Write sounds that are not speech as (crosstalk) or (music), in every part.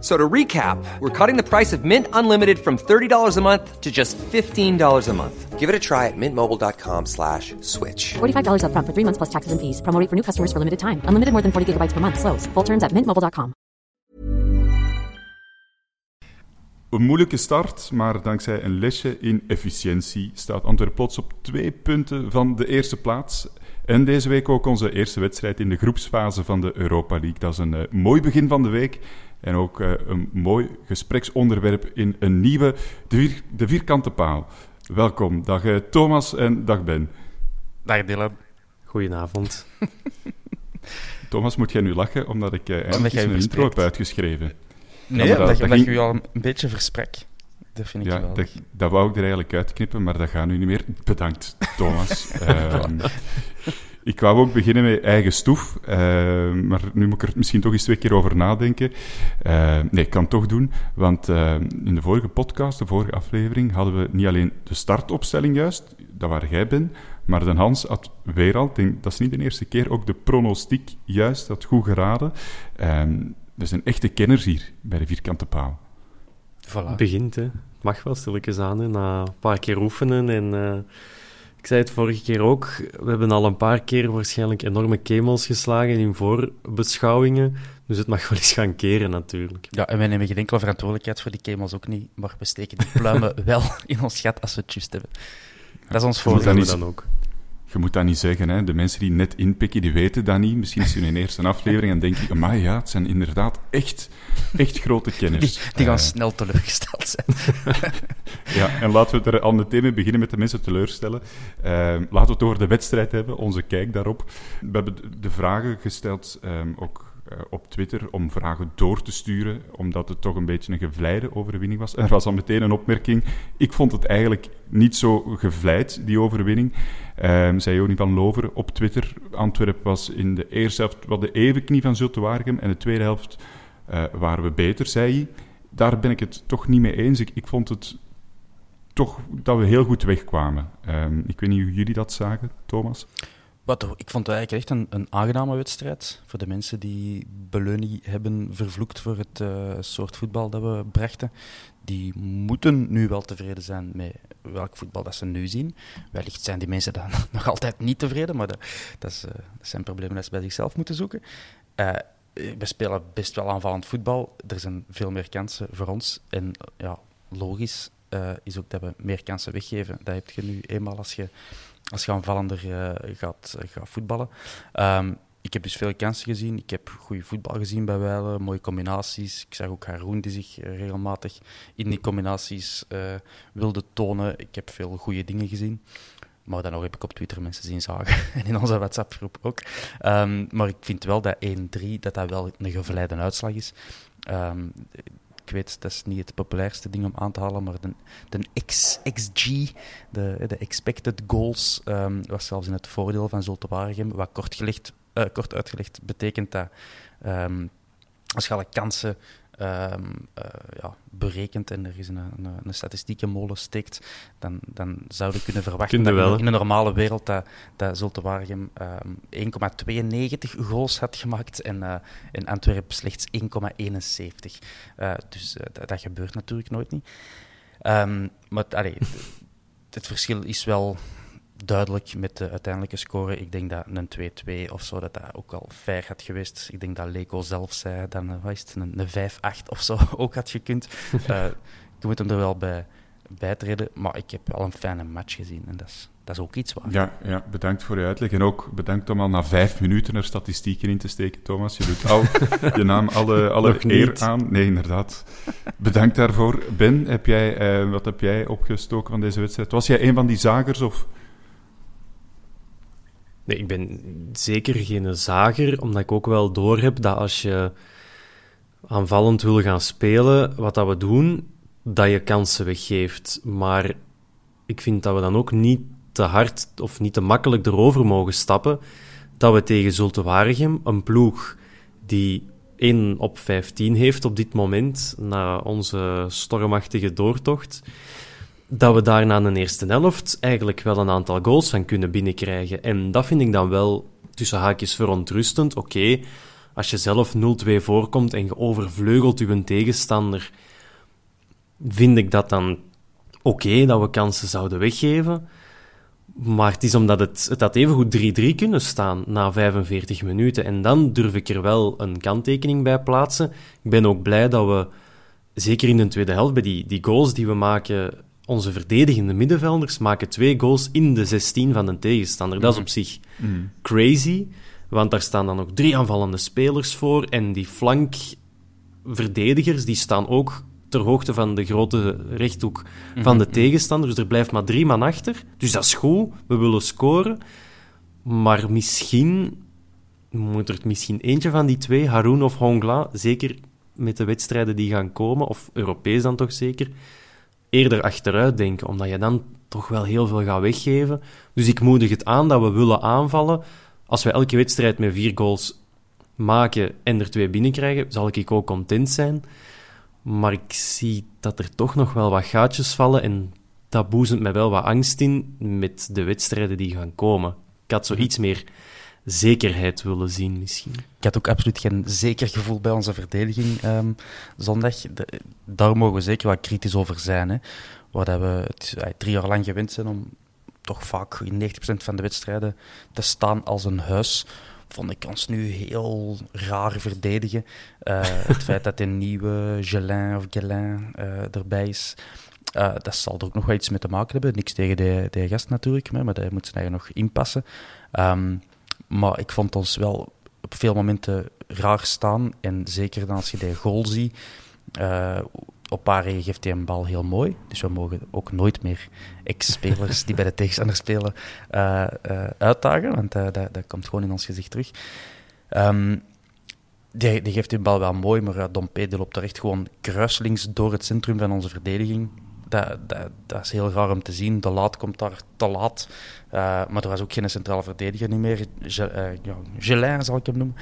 So to recap, we're cutting the price of Mint Unlimited from $30 a month to just $15 a month. Give it a try at mintmobile.com slash switch. $45 upfront for three months plus taxes and fees. Promo rate for new customers for limited time. Unlimited more than 40 gigabytes per month. Slows. Full terms at mintmobile.com. Een moeilijke start, maar dankzij een lesje in efficiëntie staat Antwerpen plots op twee punten van de eerste plaats. En deze week ook onze eerste wedstrijd in de groepsfase van de Europa League. Dat is een uh, mooi begin van de week. En ook uh, een mooi gespreksonderwerp in een nieuwe De, vier, de Vierkante Paal. Welkom, dag uh, Thomas en dag Ben. Dag Dylan. Goedenavond. (laughs) Thomas, moet jij nu lachen omdat ik uh, eindelijk een intro heb uitgeschreven? Nee, ja, dat, dat, dat, dat je je al een beetje versprek. Dat vind ik ja, wel. Dat, dat wou ik er eigenlijk uitknippen, maar dat gaat nu niet meer. Bedankt, Thomas. (laughs) um, ik wou ook beginnen met eigen stoef, uh, maar nu moet ik er misschien toch eens twee keer over nadenken. Uh, nee, ik kan het toch doen, want uh, in de vorige podcast, de vorige aflevering, hadden we niet alleen de startopstelling juist, dat waar jij bent, maar de Hans had weer al, denk, dat is niet de eerste keer, ook de pronostiek juist, had goed geraden. Er zijn echte kenners hier bij de Vierkante Paal. Voilà. Het begint, hè. Het mag wel stilletjes aan, hè. na een paar keer oefenen. En uh, ik zei het vorige keer ook, we hebben al een paar keer waarschijnlijk enorme kemels geslagen in voorbeschouwingen. Dus het mag wel eens gaan keren, natuurlijk. Ja, en wij nemen geen enkele verantwoordelijkheid voor die kemels ook niet, maar we steken die pluimen (laughs) wel in ons gat als we het juist hebben. Dat is ons voordeel. dan ook. Je moet dat niet zeggen, hè. De mensen die net inpikken, die weten dat niet. Misschien is het hun eerste aflevering en denk je, maar ja, het zijn inderdaad echt, echt grote kenners. Die, die gaan uh, snel teleurgesteld zijn. (laughs) ja, en laten we er al meteen mee beginnen met de mensen teleurstellen. Uh, laten we het over de wedstrijd hebben, onze kijk daarop. We hebben de vragen gesteld, um, ook uh, op Twitter om vragen door te sturen, omdat het toch een beetje een gevleide overwinning was. Er was al meteen een opmerking. Ik vond het eigenlijk niet zo gevleid, die overwinning. Um, zei Joni van Lover op Twitter. Antwerpen was in de eerste helft wat de evenknie van Zulte Waregem en de tweede helft uh, waren we beter, zei hij. Daar ben ik het toch niet mee eens. Ik, ik vond het toch dat we heel goed wegkwamen. Um, ik weet niet hoe jullie dat zagen, Thomas. Wat, ik vond het eigenlijk echt een, een aangename wedstrijd. Voor de mensen die Beleuni hebben vervloekt voor het uh, soort voetbal dat we brachten. Die moeten nu wel tevreden zijn met welk voetbal dat ze nu zien. Wellicht zijn die mensen dan (laughs) nog altijd niet tevreden, maar dat, is, uh, dat zijn problemen dat ze bij zichzelf moeten zoeken. Uh, we spelen best wel aanvallend voetbal. Er zijn veel meer kansen voor ons. En ja, logisch is ook dat we meer kansen weggeven. Dat heb je nu eenmaal als je als je aanvallender uh, gaat, gaat voetballen. Um, ik heb dus veel kansen gezien. Ik heb goede voetbal gezien bij Weilen, mooie combinaties. Ik zag ook Haroon die zich regelmatig in die combinaties uh, wilde tonen. Ik heb veel goede dingen gezien. Maar dan nog heb ik op Twitter mensen zien zagen. (laughs) en in onze WhatsApp-groep ook. Um, maar ik vind wel dat 1-3 dat dat wel een gevleide uitslag is. Um, ik weet, dat is niet het populairste ding om aan te halen, maar de, de X, XG, de, de expected goals, um, was zelfs in het voordeel van Zulte Waregem. Wat kort, gelegd, uh, kort uitgelegd betekent dat um, als je kansen um, uh, ja, berekent en er is een, een, een statistiekenmolen steekt, dan, dan zou je kunnen verwachten dat in een normale wereld dat, dat Zulte Waregem um, 1,92 goals had gemaakt en, uh, en Antwerpen slechts 1,71. Uh, dus dat, dat gebeurt natuurlijk nooit niet. Um, maar allee, (laughs) het verschil is wel duidelijk met de uiteindelijke score. Ik denk dat een 2-2 of zo, dat dat ook al fair had geweest. Ik denk dat Leko zelf zei dat een, een, een 5-8 of zo (laughs) ook had gekund. uh, (laughs) ik moet hem er wel bij bijtreden, maar ik heb wel een fijne match gezien en dat is, dat is ook iets waar. Ja, ja, bedankt voor je uitleg en ook bedankt om al na vijf minuten er statistieken in te steken, Thomas. Je doet al (laughs) je naam alle, alle eer aan. Nee, inderdaad. Bedankt daarvoor. Ben, heb jij, uh, wat heb jij opgestoken van deze wedstrijd? Was jij een van die zagers of... Nee, ik ben zeker geen zager, omdat ik ook wel doorheb dat als je aanvallend wil gaan spelen, wat dat we doen, dat je kansen weggeeft. Maar ik vind dat we dan ook niet te hard of niet te makkelijk erover mogen stappen dat we tegen Zulte Waregem, een ploeg die 1 op 15 heeft op dit moment, na onze stormachtige doortocht, dat we daar na een eerste helft eigenlijk wel een aantal goals van kunnen binnenkrijgen. En dat vind ik dan wel tussen haakjes verontrustend. Oké, als je zelf 0-2 voorkomt en je overvleugelt je tegenstander, vind ik dat dan oké dat we kansen zouden weggeven. Maar het is omdat het, het had evengoed 3-3 kunnen staan na 45 minuten. En dan durf ik er wel een kanttekening bij plaatsen. Ik ben ook blij dat we, zeker in de tweede helft, bij die, die goals die we maken, onze verdedigende middenvelders maken twee goals in de 16 van de tegenstander. Dat is op zich mm. crazy, want daar staan dan nog drie aanvallende spelers voor. En die flankverdedigers die staan ook ter hoogte van de grote rechthoek van de mhm. tegenstander. Dus er blijft maar drie man achter. Dus dat is goed, we willen scoren. Maar misschien moet er misschien eentje van die twee, Haroun of Hongla, zeker met de wedstrijden die gaan komen, of Europees dan toch zeker, eerder achteruit denken, omdat je dan toch wel heel veel gaat weggeven. Dus ik moedig het aan dat we willen aanvallen. Als we elke wedstrijd met vier goals maken en er twee binnenkrijgen, zal ik ook content zijn. Maar ik zie dat er toch nog wel wat gaatjes vallen en dat boezemt mij wel wat angst in met de wedstrijden die gaan komen. Ik had zo mhm. iets meer zekerheid willen zien, misschien. Ik had ook absoluut geen zeker gevoel bij onze verdediging um, zondag. daar mogen we zeker wat kritisch over zijn. Hè. Waar we het, drie jaar lang gewend zijn om toch vaak in 90% van de wedstrijden te staan als een huis vond ik ons nu heel raar verdedigen. Uh, (laughs) het feit dat een nieuwe Gelin of Gelin uh, erbij is, uh, dat zal er ook nog wel iets mee te maken hebben. Niks tegen de, de gast natuurlijk, maar daar moet ze eigenlijk nog inpassen. Um, maar ik vond ons wel op veel momenten raar staan. En zeker dan als je de goal ziet, op Pari geeft hij een bal heel mooi. Dus we mogen ook nooit meer ex-spelers die bij de tegenstander spelen uh, uh, uitdagen. Want uh, dat, dat, komt gewoon in ons gezicht terug. Um, die, die, geeft die bal wel mooi, maar uh, Dompe loopt er echt gewoon kruislinks door het centrum van onze verdediging. Dat, dat, dat, is heel raar om te zien. De laat komt daar te laat. maar er was ook geen centrale verdediger niet meer. ja, Gelin zal ik hem noemen.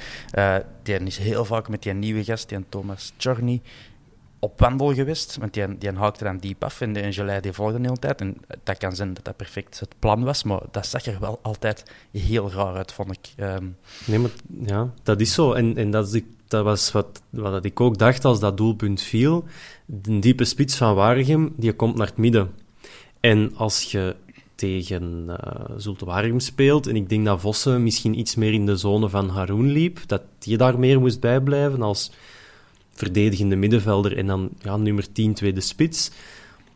die is heel vaak met die nieuwe gast, die Thomas Czarny op wandel geweest, want die, die haakte dan diep af en de Gelei die volgde de hele tijd. En dat kan zijn dat dat perfect het plan was, maar dat zag er wel altijd heel raar uit, vond ik. Ehm. Nee, maar ja, dat is zo. En, en dat, is, dat was wat, wat ik ook dacht als dat doelpunt viel. De diepe spits van Waregem, die komt naar het midden. En als je tegen uh, Zulte Waregem speelt, en ik denk dat Vossen misschien iets meer in de zone van Haroun liep, dat die daar meer moest bijblijven als verdedigende middenvelder en dan ja, nummer 10 tweede spits.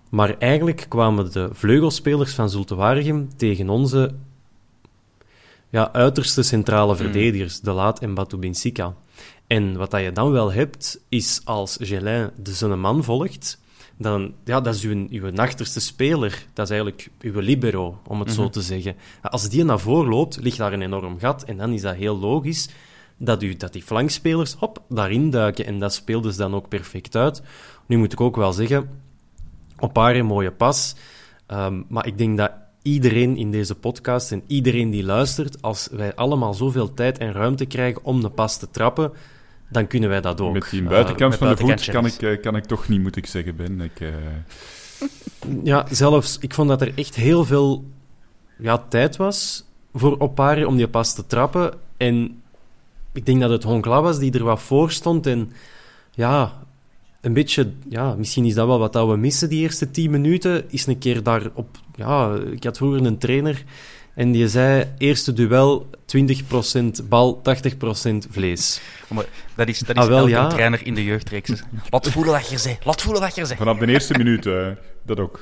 Maar eigenlijk kwamen de vleugelspelers van Zulte Waregem tegen onze ja, uiterste centrale hmm. verdedigers, De Laat en Batu Binsika. En wat dat je dan wel hebt, is als Gelin de zijn man volgt, dan ja, dat is uw, uw achterste speler. Dat is eigenlijk uw libero, om het zo mhm. te zeggen. Als die naar voren loopt, ligt daar een enorm gat. En dan is dat heel logisch dat, u, dat die flankspelers hop, daarin duiken. En dat speelde ze dan ook perfect uit. Nu moet ik ook wel zeggen, op haar een mooie pas. Um, maar ik denk dat iedereen in deze podcast en iedereen die luistert, als wij allemaal zoveel tijd en ruimte krijgen om de pas te trappen, dan kunnen wij dat ook. Met die buitenkant uh, van de voet kan ik, eh, kan ik toch niet, moet ik zeggen, Ben. Ik, uh... (laughs) Ja, zelfs, ik vond dat er echt heel veel ja, tijd was voor Opare om die pas te trappen. En ik denk dat het Honkla was die er wat voor stond. En ja, een beetje, ja, misschien is dat wel wat dat we missen die eerste tien minuten. Is een keer daar op, ja, ik had vroeger een trainer En die zei, eerste duel 20% bal, 80% vlees. Maar dat is, dat Ah, is wel, elke ja. trainer in de jeugdreeks. Laat voelen wat je zei. Laat voelen wat je zei. Vanaf de eerste minuut, eh, dat ook.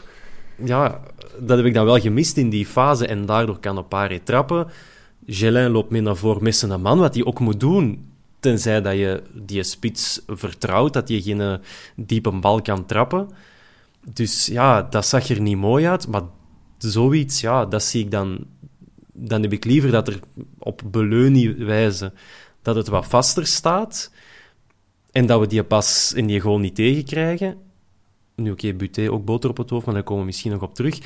Ja, dat heb ik dan wel gemist in die fase. En daardoor kan Opare trappen. Gelin loopt mee naar voren met zijn man, wat hij ook moet doen. Tenzij dat je die spits vertrouwt, dat je geen eh, diepe bal kan trappen. Dus ja, dat zag er niet mooi uit. Maar zoiets, ja, dat zie ik dan... Dan heb ik liever dat er op beleunie-wijze dat het wat vaster staat. En dat we die pas in die goal niet tegenkrijgen. Nu, oké, Buté ook boter op het hoofd, maar daar komen we misschien nog op terug.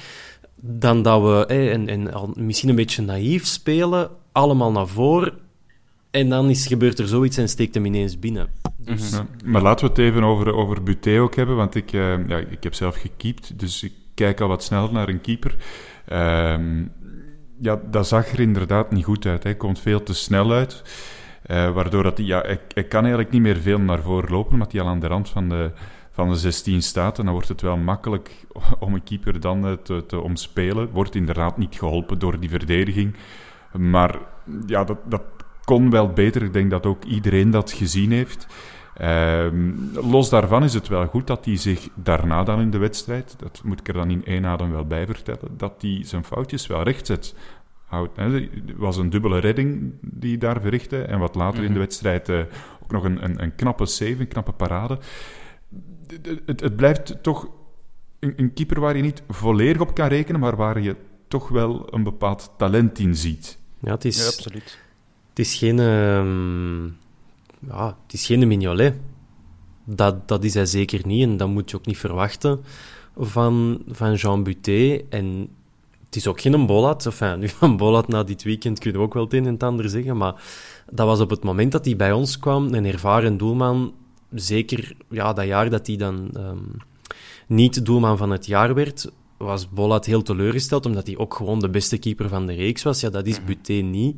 Dan dat we en, en misschien een beetje naïef spelen, allemaal naar voren. En dan is, gebeurt er zoiets en steekt hem ineens binnen. Dus, Ja, maar laten we het even over, over Buté ook hebben, want ik, eh, ja, ik heb zelf gekiept, dus ik kijk al wat sneller naar een keeper. Ehm, ja, dat zag er inderdaad niet goed uit. Hij komt veel te snel uit, eh, waardoor dat hij, ja, hij, hij kan eigenlijk niet meer veel naar voren lopen, omdat hij al aan de rand van de, van de 16 staat. En dan wordt het wel makkelijk (laughs) om een keeper dan eh, te, te omspelen. Wordt inderdaad niet geholpen door die verdediging. Maar ja, dat, dat kon wel beter. Ik denk dat ook iedereen dat gezien heeft. Ehm, los daarvan is het wel goed dat hij zich daarna dan in de wedstrijd, dat moet ik er dan in één adem wel bij vertellen, dat hij zijn foutjes wel rechtzet. Houdt, hè. Het was een dubbele redding die hij daar verrichtte. En wat later in de wedstrijd eh, ook nog een, een, een knappe save, een knappe parade. Het, het, het blijft toch een, een keeper waar je niet volledig op kan rekenen, maar waar je toch wel een bepaald talent in ziet. ja, het is... Ja, absoluut. Het is geen, ehm, ja, het is geen Mignolet. Dat, dat is hij zeker niet en dat moet je ook niet verwachten van, van Jean Buté. En het is ook geen Bolat. Enfin, nu (laughs) van Bolat na dit weekend kunnen we ook wel het een en het ander zeggen, maar dat was op het moment dat hij bij ons kwam, een ervaren doelman, zeker ja, dat jaar dat hij dan ehm, niet doelman van het jaar werd, was Bolat heel teleurgesteld, omdat hij ook gewoon de beste keeper van de reeks was. Ja, dat is Buté niet.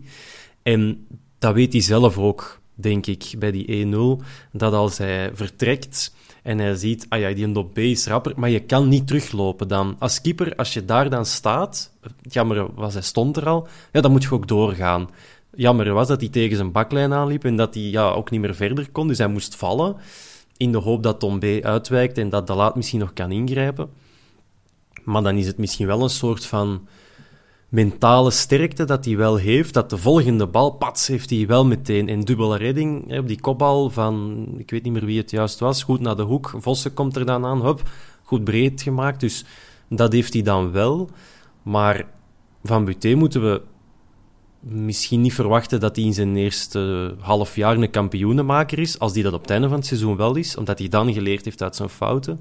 En dat weet hij zelf ook, denk ik, bij die 1-0. Dat als hij vertrekt en hij ziet, ah ja, die een B is rapper, maar je kan niet teruglopen dan. Als keeper, als je daar dan staat, jammer was, hij stond er al, ja, dan moet je ook doorgaan. Jammer was dat hij tegen zijn baklijn aanliep en dat hij ja, ook niet meer verder kon, dus hij moest vallen. In de hoop dat Tom B uitwijkt en dat de laat misschien nog kan ingrijpen. Maar dan is het misschien wel een soort van mentale sterkte dat hij wel heeft. Dat de volgende bal, pats, heeft hij wel meteen. En dubbele redding hè, op die kopbal van, ik weet niet meer wie het juist was, goed naar de hoek. Vossen komt er dan aan, hup, goed breed gemaakt. Dus dat heeft hij dan wel. Maar van Buté moeten we misschien niet verwachten dat hij in zijn eerste half jaar een kampioenenmaker is. Als hij dat op het einde van het seizoen wel is, omdat hij dan geleerd heeft uit zijn fouten.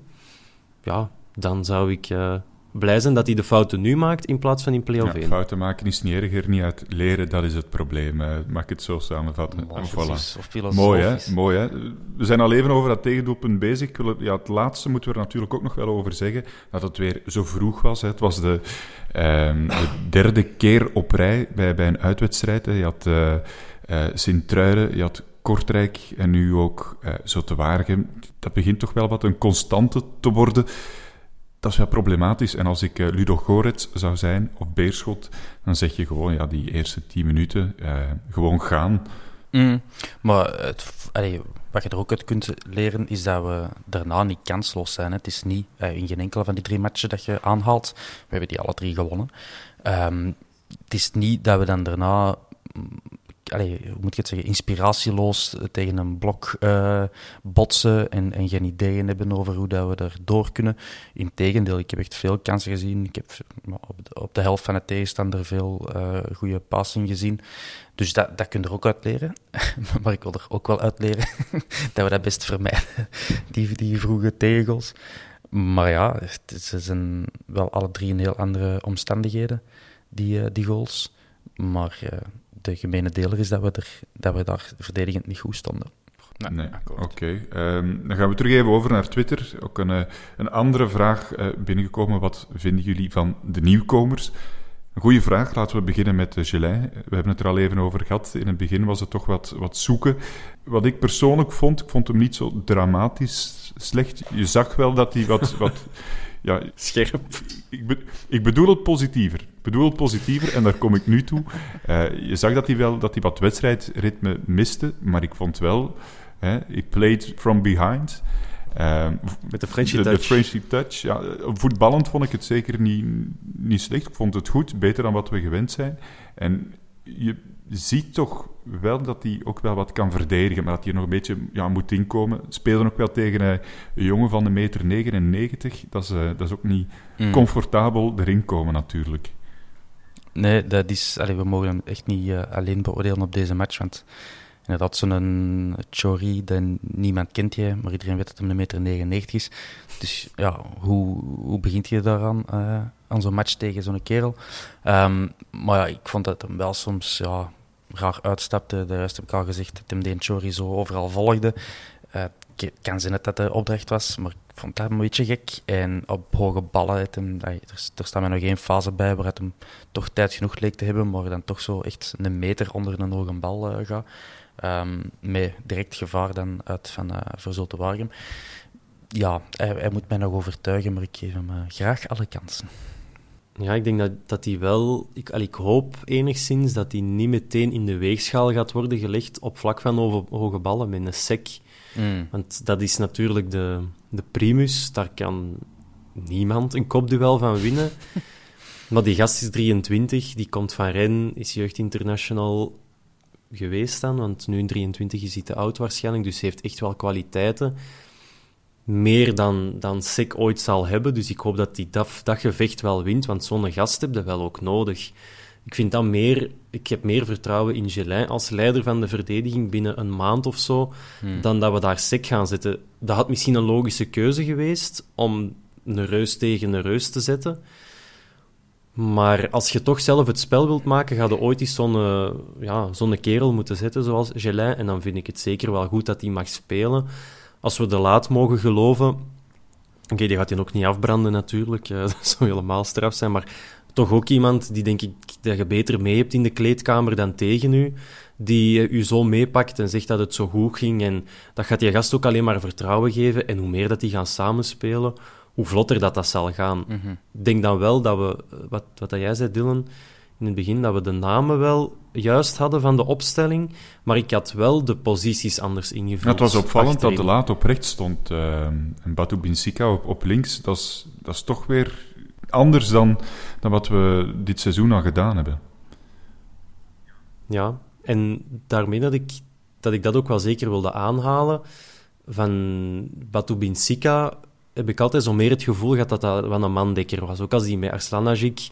Ja, dan zou ik eh, blij zijn dat hij de fouten nu maakt in plaats van in play-off Ja, 1. fouten maken is niet erger, niet uit leren, dat is het probleem. eh, mag ik het zo samenvatten? Precies, voilà. of filosofisch. Mooi, hè? Mooi, hè? We zijn al even over dat tegendoelpunt bezig. Ik wil, ja, het laatste moeten we er natuurlijk ook nog wel over zeggen. Dat het weer zo vroeg was. Hè. Het was de, ehm, de derde keer op rij bij, bij een uitwedstrijd. Hè. Je had eh eh, Sint-Truiden, je had Kortrijk en nu ook eh Zotewaregem. Dat begint toch wel wat een constante te worden. Dat is wel problematisch. En als ik eh, Ludo Gorets zou zijn, of Beerschot, dan zeg je gewoon, ja, die eerste tien minuten, eh, gewoon gaan. Mm, maar het, wat je er ook uit kunt leren, is dat we daarna niet kansloos zijn. Het is niet eh, in geen enkele van die drie matchen dat je aanhaalt. We hebben die alle drie gewonnen. Ehm, het is niet dat we dan daarna, allee, hoe moet ik het zeggen, inspiratieloos tegen een blok eh, botsen en, en geen ideeën hebben over hoe dat we er door kunnen. Integendeel, ik heb echt veel kansen gezien. Ik heb op de, op de helft van het tegenstander veel eh goede passing gezien. Dus dat, dat kun je er ook uit leren. (laughs) maar ik wil er ook wel uit leren (laughs) dat we dat best vermijden, (laughs) die, die vroege tegels. Maar ja, ze zijn wel alle drie in heel andere omstandigheden, die, eh, die goals. Maar eh, de gemene deler is dat we, er, dat we daar verdedigend niet goed stonden. Nee, akkoord. oké. Ehm, dan gaan we terug even over naar Twitter. Ook een, eh, een andere vraag eh, binnengekomen. Wat vinden jullie van de nieuwkomers? Een goede vraag. Laten we beginnen met uh, Gelin. We hebben het er al even over gehad. In het begin was het toch wat, wat zoeken. Wat ik persoonlijk vond, ik vond hem niet zo dramatisch slecht. Je zag wel dat hij wat... wat (laughs) ja, Scherp. ik, be- ik bedoel het positiever. Bedoel het positiever en daar kom ik nu toe. Uh, je zag dat hij wel dat hij wat wedstrijdritme miste, maar ik vond wel, ik played from behind. Uh, Met de Frenchy touch. De Frenchy touch. Ja, voetballend vond ik het zeker niet, niet slecht. Ik vond het goed, beter dan wat we gewend zijn. En je ziet toch wel dat hij ook wel wat kan verdedigen, maar dat hij er nog een beetje ja, moet inkomen. Speelde ook wel tegen een jongen van de meter 99. Dat is, uh, dat is ook niet mm. comfortabel erin komen, natuurlijk. Nee, dat is, we mogen hem echt niet uh, alleen beoordelen op deze match. Want inderdaad, zo'n Chori, dat niemand kent je, maar iedereen weet dat hij een meter 99 is. Dus ja, hoe, hoe begint je daaraan, uh, aan zo'n match tegen zo'n kerel? Um, maar ja, ik vond dat hem wel soms ja, raar uitstapte. De rest heb ik al gezegd dat hem de Chori zo overal volgde. Uh, kan zien dat dat de opdracht was, maar vond dat een beetje gek. En op hoge ballen, het hem, er, staat mij nog geen fase bij waar het hem toch tijd genoeg leek te hebben, maar dan toch zo echt een meter onder een hoge bal uh, gaat. Um, met direct gevaar dan uit van uh, Verzulte Waregem. Ja, hij, hij, moet mij nog overtuigen, maar ik geef hem uh, graag alle kansen. Ja, ik denk dat, dat hij wel... Ik, al, ik hoop enigszins dat hij niet meteen in de weegschaal gaat worden gelegd op vlak van hoge ballen met een sec. Mm. Want dat is natuurlijk de, de primus. Daar kan niemand een kopduel van winnen. (laughs) maar die gast is 23, die komt van Ren, is jeugdinternational geweest dan, want nu in 23 is hij te oud waarschijnlijk, dus hij heeft echt wel kwaliteiten. Meer dan, dan Sek ooit zal hebben, dus ik hoop dat hij dat, dat gevecht wel wint, want zo'n gast heb je wel ook nodig. Ik vind dat meer, ik heb meer vertrouwen in Gelin als leider van de verdediging binnen een maand of zo, hmm. dan dat we daar Sek gaan zetten. Dat had misschien een logische keuze geweest om een reus tegen een reus te zetten. Maar als je toch zelf het spel wilt maken, ga je ooit eens zo'n uh, ja, zo'n kerel moeten zetten, zoals Gelin. En dan vind ik het zeker wel goed dat hij mag spelen. Als we de laat mogen geloven... Oké, die gaat hij ook niet afbranden natuurlijk. Uh, (laughs) dat zou helemaal straf zijn. Maar toch ook iemand die, denk ik, dat je beter mee hebt in de kleedkamer dan tegen u. Die u zo meepakt en zegt dat het zo goed ging. En dat gaat die gast ook alleen maar vertrouwen geven. En hoe meer dat die gaan samenspelen hoe vlotter dat, dat zal gaan. Mhm. Ik denk dan wel dat we, wat, wat dat jij zei, Dylan, in het begin, dat we de namen wel juist hadden van de opstelling, maar ik had wel de posities anders ingevuld. het was opvallend dat de laat op rechts stond uh, en Batu Binsika op, op links. Dat is, dat is toch weer anders dan, dan wat we dit seizoen al gedaan hebben. Ja, en daarmee dat ik dat, ik dat ook wel zeker wilde aanhalen. Van Batu Binsika heb ik altijd zo meer het gevoel gehad dat dat wel een mandekker was. Ook als hij met Arslanajik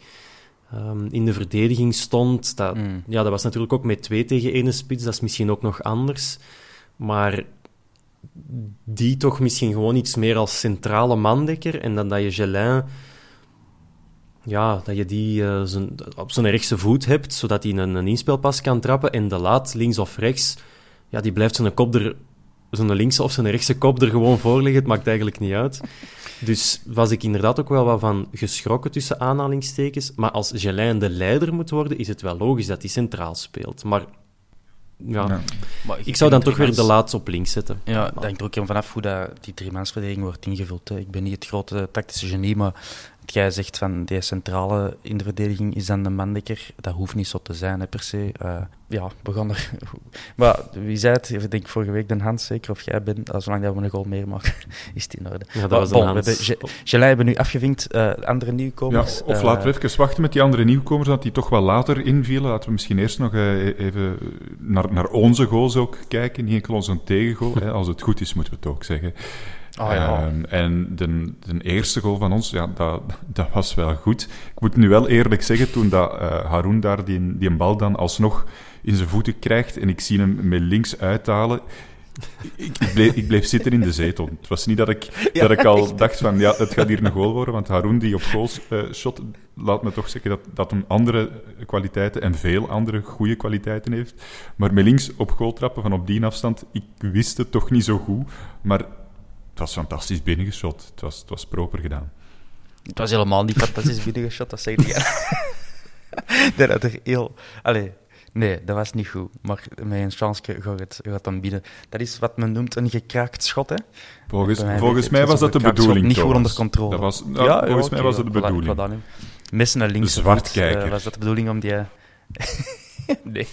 um, in de verdediging stond. Dat, mm. ja, dat was natuurlijk ook met twee tegen één spits. Dat is misschien ook nog anders. Maar die toch misschien gewoon iets meer als centrale mandekker. En dan dat je Gelin... Ja, dat je die uh, zijn, op zijn rechtse voet hebt, zodat hij een, een inspelpas kan trappen. En de laat, links of rechts, ja, die blijft zijn kop er zijn linkse of zijn rechtse kop er gewoon voor liggen. Het maakt eigenlijk niet uit. Dus was ik inderdaad ook wel wat van geschrokken tussen aanhalingstekens. Maar als Gelijn de leider moet worden, is het wel logisch dat hij centraal speelt. Maar ja, Maar ik, zou dan toch weer de laatste op links zetten. Ja, ik denk er ook vanaf hoe dat die driemansverdediging wordt ingevuld. Ik ben niet het grote tactische genie, maar jij zegt van die centrale in de verdediging is dan de mandekker. Dat hoeft niet zo te zijn, hè, per se. Uh, ja, we gaan er... (laughs) maar wie zei het? Ik denk vorige week de Hans, zeker, of jij bent. Uh, zolang dat we een goal meer maken, (laughs) is het in orde. Ja, dat was bon, Hans. We hebben, hebben nu afgevinkt. Uh, andere nieuwkomers... Ja, of laten we even wachten met die andere nieuwkomers, dat die toch wel later invielen. Laten we misschien eerst nog e-, even naar, naar onze goals ook kijken. Niet enkel onze tegengoal. hè. Als het goed is, moeten we het ook zeggen. Oh, ja. Ehm, en de, de, eerste goal van ons, ja, dat, dat was wel goed. Ik moet nu wel eerlijk zeggen, toen dat, uh, Haroun daar die, bal dan alsnog in zijn voeten krijgt en ik zie hem met links uithalen, ik, ik, bleef, ik, bleef, zitten in de zetel. Het was niet dat ik, dat ik al dacht van, ja, het gaat hier een goal worden, want Haroun die op goal uh, shot, laat me toch zeggen dat, dat hem andere kwaliteiten en veel andere goede kwaliteiten heeft. Maar met links op goal trappen van op die afstand, ik wist het toch niet zo goed, maar was fantastisch binnengeschot. Het was, het was proper gedaan. Het was helemaal niet fantastisch (laughs) binnengeschot, dat zeg (laughs) ik. dat had er heel... Allee, nee, dat was niet goed. Maar met een chance gaat het, gaat dan binnen. Dat is wat men noemt een gekraakt schot, hè? Volgens, volgens mij was dat de bedoeling, Niet goed onder controle. Dat was, ja, volgens mij was dat de bedoeling. Messen naar links. zwartkijker. Uh, was dat de bedoeling om die... (laughs) (laughs) nee,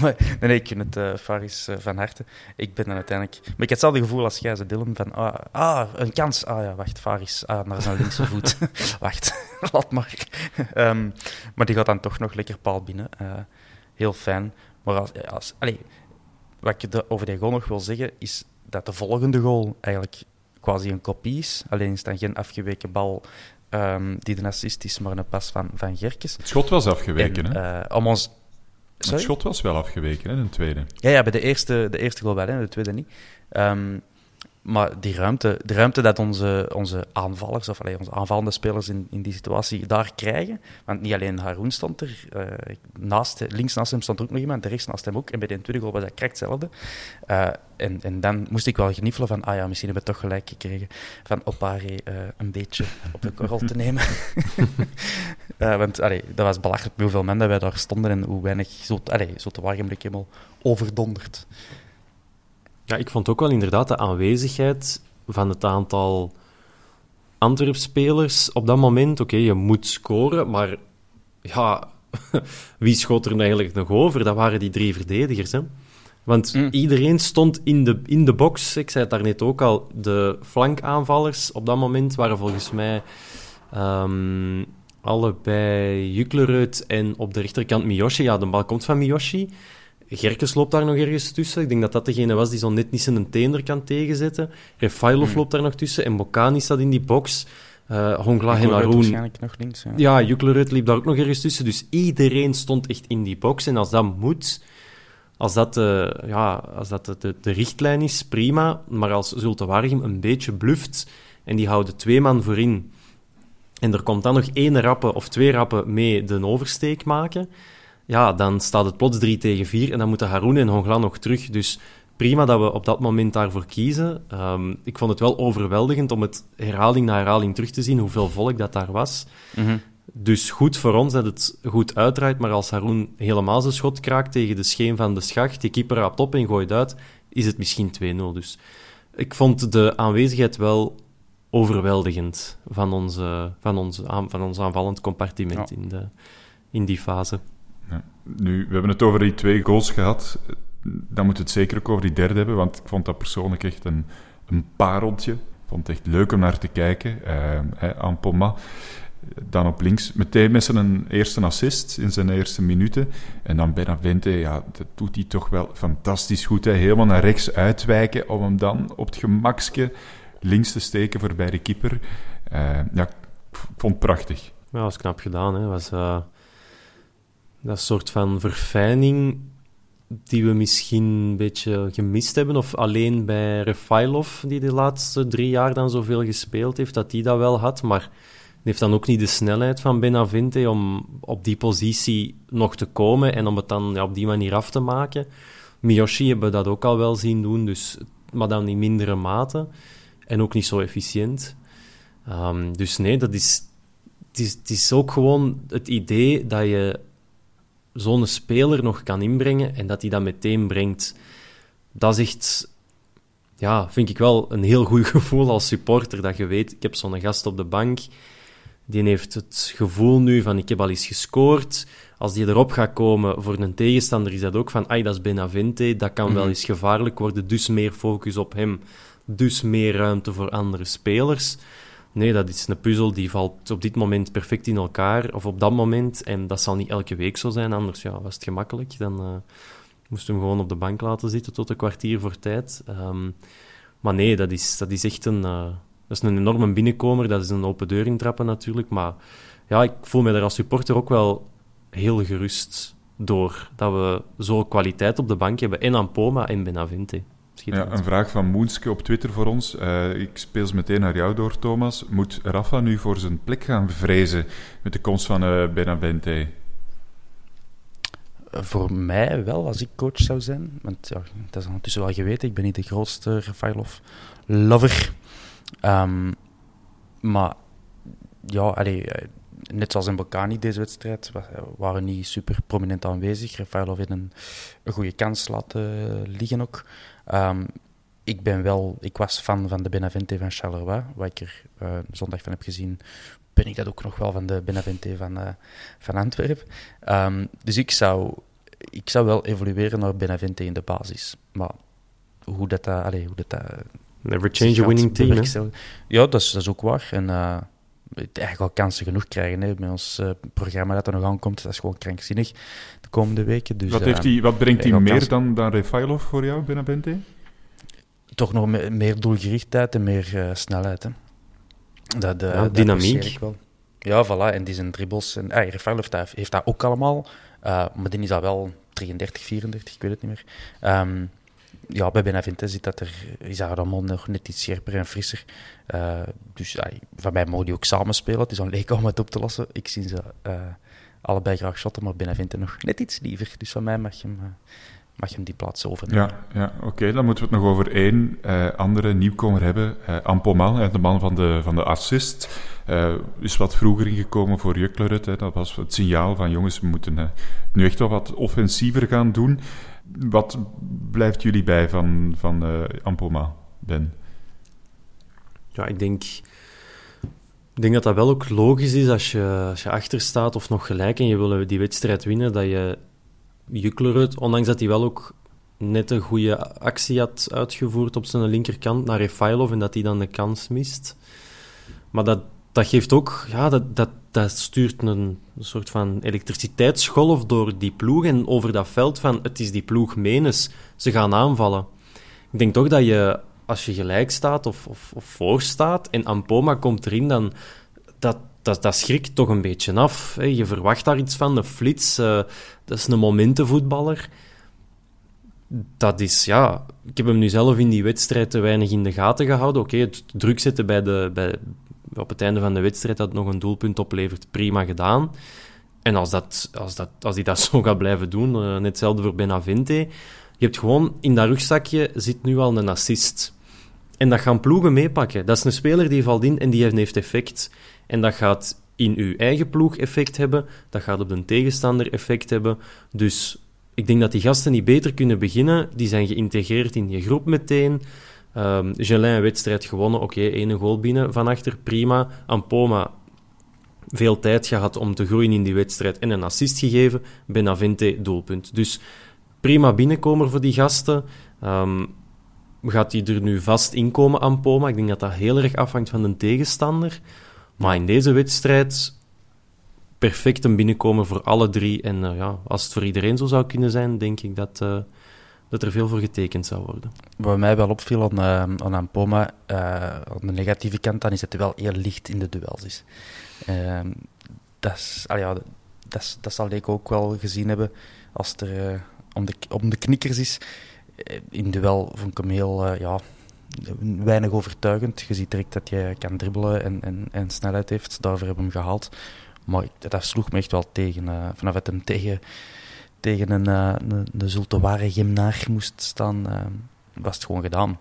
maar, nee, ik vind het uh, Faris uh, van harte. Ik ben dan uiteindelijk... Maar ik heb hetzelfde gevoel als jij, ze Dylan, van... Ah, ah, een kans. Ah ja, wacht, Faris. Ah, naar zijn linkse voet. (laughs) wacht, (laughs) laat maar. um, maar die gaat dan toch nog lekker paal binnen. Uh, heel fijn. Maar als... als allez, wat ik over die goal nog wil zeggen, is dat de volgende goal eigenlijk quasi een kopie is. Alleen is dan geen afgeweken bal um, die de assist is, maar een pas van, van Gerkes. Het schot was afgeweken, en, hè? Om ons... Het schot was wel afgeweken, hè, de tweede. Ja, ja bij de eerste, de eerste goal wel, hè, de tweede niet. Um, maar die ruimte, de ruimte dat onze, onze aanvallers, of allee, onze aanvallende spelers in, in die situatie daar krijgen. Want niet alleen Haroun stond er, uh, naast, links naast hem stond ook nog iemand, rechts naast hem ook. En bij de tweede goal was dat correct hetzelfde. Uh, en, en dan moest ik wel geniefelen van, ah ja, misschien hebben we toch gelijk gekregen van Opare uh, een beetje op de korrel te nemen. (laughs) want allee, dat was belachelijk hoeveel mensen wij daar stonden en hoe weinig, zo, allee, zo te warm helemaal overdonderd. Ja, ik vond ook wel inderdaad de aanwezigheid van het aantal Antwerp-spelers op dat moment. Oké, okay, je moet scoren, maar ja, (laughs) wie schoot er eigenlijk nog over? Dat waren die drie verdedigers, hè? Want mm. iedereen stond in de, in de box. Ik zei het daarnet ook al. De flankaanvallers op dat moment waren volgens mij um, allebei Juklerud en op de rechterkant Miyoshi. Ja, de bal komt van Miyoshi. Gerkes loopt daar nog ergens tussen. Ik denk dat dat degene was die zo net niet zijn teender kan tegenzetten. Refailov hmm. loopt daar nog tussen. En Bokani staat in die box. Uh, Hongla en Haroun... waarschijnlijk nog links. Ja, ja Juklerud liep daar ook nog ergens tussen. Dus iedereen stond echt in die box. En als dat moet... Als dat, uh, ja, als dat de, de, de, richtlijn is, prima. Maar als Zulte Waregem een beetje bluft en die houden twee man voorin en er komt dan nog één rappe of twee rappen mee de oversteek maken ja, dan staat het plots 3 tegen 4 en dan moeten Haroun en Honglan nog terug. Dus prima dat we op dat moment daarvoor kiezen. Um, ik vond het wel overweldigend om het herhaling na herhaling terug te zien, hoeveel volk dat daar was. Mm -hmm. Dus goed voor ons dat het goed uitdraait, maar als Haroun helemaal zijn schot kraakt tegen de scheen van de schacht, die keeper raapt op en gooit uit, is het misschien 2-0. Dus ik vond de aanwezigheid wel overweldigend van, onze, van, onze, van ons aanvallend compartiment ja. in, de, in die fase. Nu, we hebben het over die twee goals gehad. Dan moet het zeker ook over die derde hebben, want ik vond dat persoonlijk echt een, een pareltje. Ik vond het echt leuk om naar te kijken. Uh. Dan op links, meteen met zijn eerste assist in zijn eerste minuten. En dan Benavente, ja, dat doet hij toch wel fantastisch goed. Hè. Helemaal naar rechts uitwijken om hem dan op het gemakske links te steken voorbij de keeper. Uh, ja, ik vond het prachtig. Ja, dat was knap gedaan. Hè. Was, uh dat soort van verfijning die we misschien een beetje gemist hebben, of alleen bij Refailov, die de laatste drie jaar dan zoveel gespeeld heeft, dat die dat wel had, maar heeft dan ook niet de snelheid van Benavente om op die positie nog te komen en om het dan ja, op die manier af te maken. Miyoshi hebben dat ook al wel zien doen, dus, maar dan in mindere mate en ook niet zo efficiënt. Um, dus nee, dat is, het, is, het is ook gewoon het idee dat je zo'n speler nog kan inbrengen en dat hij dat meteen brengt, dat is echt, ja, vind ik wel een heel goed (laughs) gevoel als supporter. Dat je weet, ik heb zo'n gast op de bank, die heeft het gevoel nu van ik heb al eens gescoord. Als die erop gaat komen voor een tegenstander, is dat ook van, ai, dat is Benavente, dat kan wel mhm. eens gevaarlijk worden, dus meer focus op hem, dus meer ruimte voor andere spelers. Nee, dat is een puzzel die valt op dit moment perfect in elkaar, of op dat moment. En dat zal niet elke week zo zijn, anders ja, was het gemakkelijk. Dan uh, moesten we hem gewoon op de bank laten zitten tot een kwartier voor tijd. Um, maar nee, dat is, dat is echt een, uh, dat is een enorme binnenkomer. Dat is een open deur intrappen natuurlijk. Maar ja, ik voel me daar als supporter ook wel heel gerust door. Dat we zo kwaliteit op de bank hebben. En aan Poma en Benavente. Ja, een vraag van Moenske op Twitter voor ons. Uh, ik speel ze meteen naar jou door, Thomas. Moet Rafa nu voor zijn plek gaan vrezen met de komst van uh, Benavente? Voor mij wel, als ik coach zou zijn. Want ja, dat is ondertussen wel geweten. Ik ben niet de grootste Rafailov-lover. Um, maar ja, allee, eh, net zoals in Balkani deze wedstrijd, waren niet super prominent aanwezig. Rafailov heeft een, een goede kans laten liggen ook. Um, ik ben wel, ik was fan van de Benavente van Charleroi, wat ik er uh, zondag van heb gezien. ben ik dat ook nog wel van de Benavente van, uh, van Antwerpen. Um, dus ik zou, ik zou wel evolueren naar Benavente in de basis. Maar hoe dat... Uh, allez, hoe dat Never change a winning team, Ja, dat is, dat is ook waar. En eigenlijk al kansen genoeg krijgen hè, met ons uh, programma dat er nog aankomt. Dat is gewoon krankzinnig de komende weken. Dus, wat, heeft die, wat brengt hij meer dan, dan Refailov voor jou, Benavente? Toch nog me, meer doelgerichtheid en meer snelheid. Hè. Dat, ja, dynamiek. Wel. Ja, voilà. En die zijn dribbles. En, ah, heeft, heeft dat ook allemaal. Uh, maar die is al wel 33, 34, ik weet het niet meer. Um, ja, bij Benavente zit dat er, is dat allemaal nog net iets scherper en frisser. Uh, dus van mij mogen die ook samen spelen. Het is een leuk om het op te lossen. Ik zie ze uh, allebei graag shotten, maar Benavente nog net iets liever. Dus van mij mag je hem mag je hem die plaats overnemen. Ja, ja oké. Dan moeten we het nog over één andere nieuwkomer hebben. Ampoman, de man van de, van de assist. Is wat vroeger ingekomen voor Juklerud. Dat was het signaal van jongens, we moeten nu echt wel wat offensiever gaan doen. Wat blijft jullie bij van, van Ampoma, Ben? Ja, ik denk... Ik denk dat dat wel ook logisch is als je, als je achter staat of nog gelijk en je wil die wedstrijd winnen, dat je Juklerud, ondanks dat hij wel ook net een goede actie had uitgevoerd op zijn linkerkant naar Refailov en dat hij dan de kans mist. Maar dat, dat geeft ook, ja, dat, dat, dat stuurt een, soort van elektriciteitsgolf door die ploeg en over dat veld van het is die ploeg menens, ze gaan aanvallen. Ik denk toch dat je, als je gelijk staat of, of, of voor staat en Ampoma komt erin, dan dat, dat, dat schrikt toch een beetje af. Hè. Je verwacht daar iets van, een flits. Uh, dat is een momentenvoetballer. Dat is, ja... Ik heb hem nu zelf in die wedstrijd te weinig in de gaten gehouden. Oké, het druk zetten bij de, bij, op het einde van de wedstrijd dat nog een doelpunt oplevert, prima gedaan. En als, dat, als, dat, als hij dat (laughs) zo gaat blijven doen, uh, net hetzelfde voor Benavente, je hebt gewoon in dat rugzakje zit nu al een assist. En dat gaan ploegen meepakken. Dat is een speler die valt in en die heeft effect. En dat gaat in uw eigen ploeg effect hebben, dat gaat op de tegenstander effect hebben. Dus ik denk dat die gasten niet beter kunnen beginnen. Die zijn geïntegreerd in je groep meteen. Um, Gelin een wedstrijd gewonnen, oké, okay, ene goal binnen van achter, prima. Ampoma veel tijd gehad om te groeien in die wedstrijd en een assist gegeven. Benavente doelpunt. Dus prima binnenkomer voor die gasten. Um, gaat hij er nu vast inkomen, Ampoma? Ik denk dat dat heel erg afhangt van de tegenstander. Maar in deze wedstrijd perfect een binnenkomen voor alle drie. En uh, ja, als het voor iedereen zo zou kunnen zijn, denk ik dat, uh, dat er veel voor getekend zou worden. Wat mij wel opviel aan, uh, aan Poma, aan de negatieve kant, dan is dat hij wel heel licht in de duels is. Ehm, dat, ja, dat, zal ik ook wel gezien hebben als er om, de, om de knikkers is. In duel vond ik hem heel, ja, weinig overtuigend. Je ziet direct dat je kan dribbelen en, en, en snelheid heeft. Daarvoor hebben we hem gehaald. Maar dat sloeg me echt wel tegen. Vanaf het hem tegen, tegen een, uh, een, een Zulteware gymnaar moest staan, uh, was het gewoon gedaan.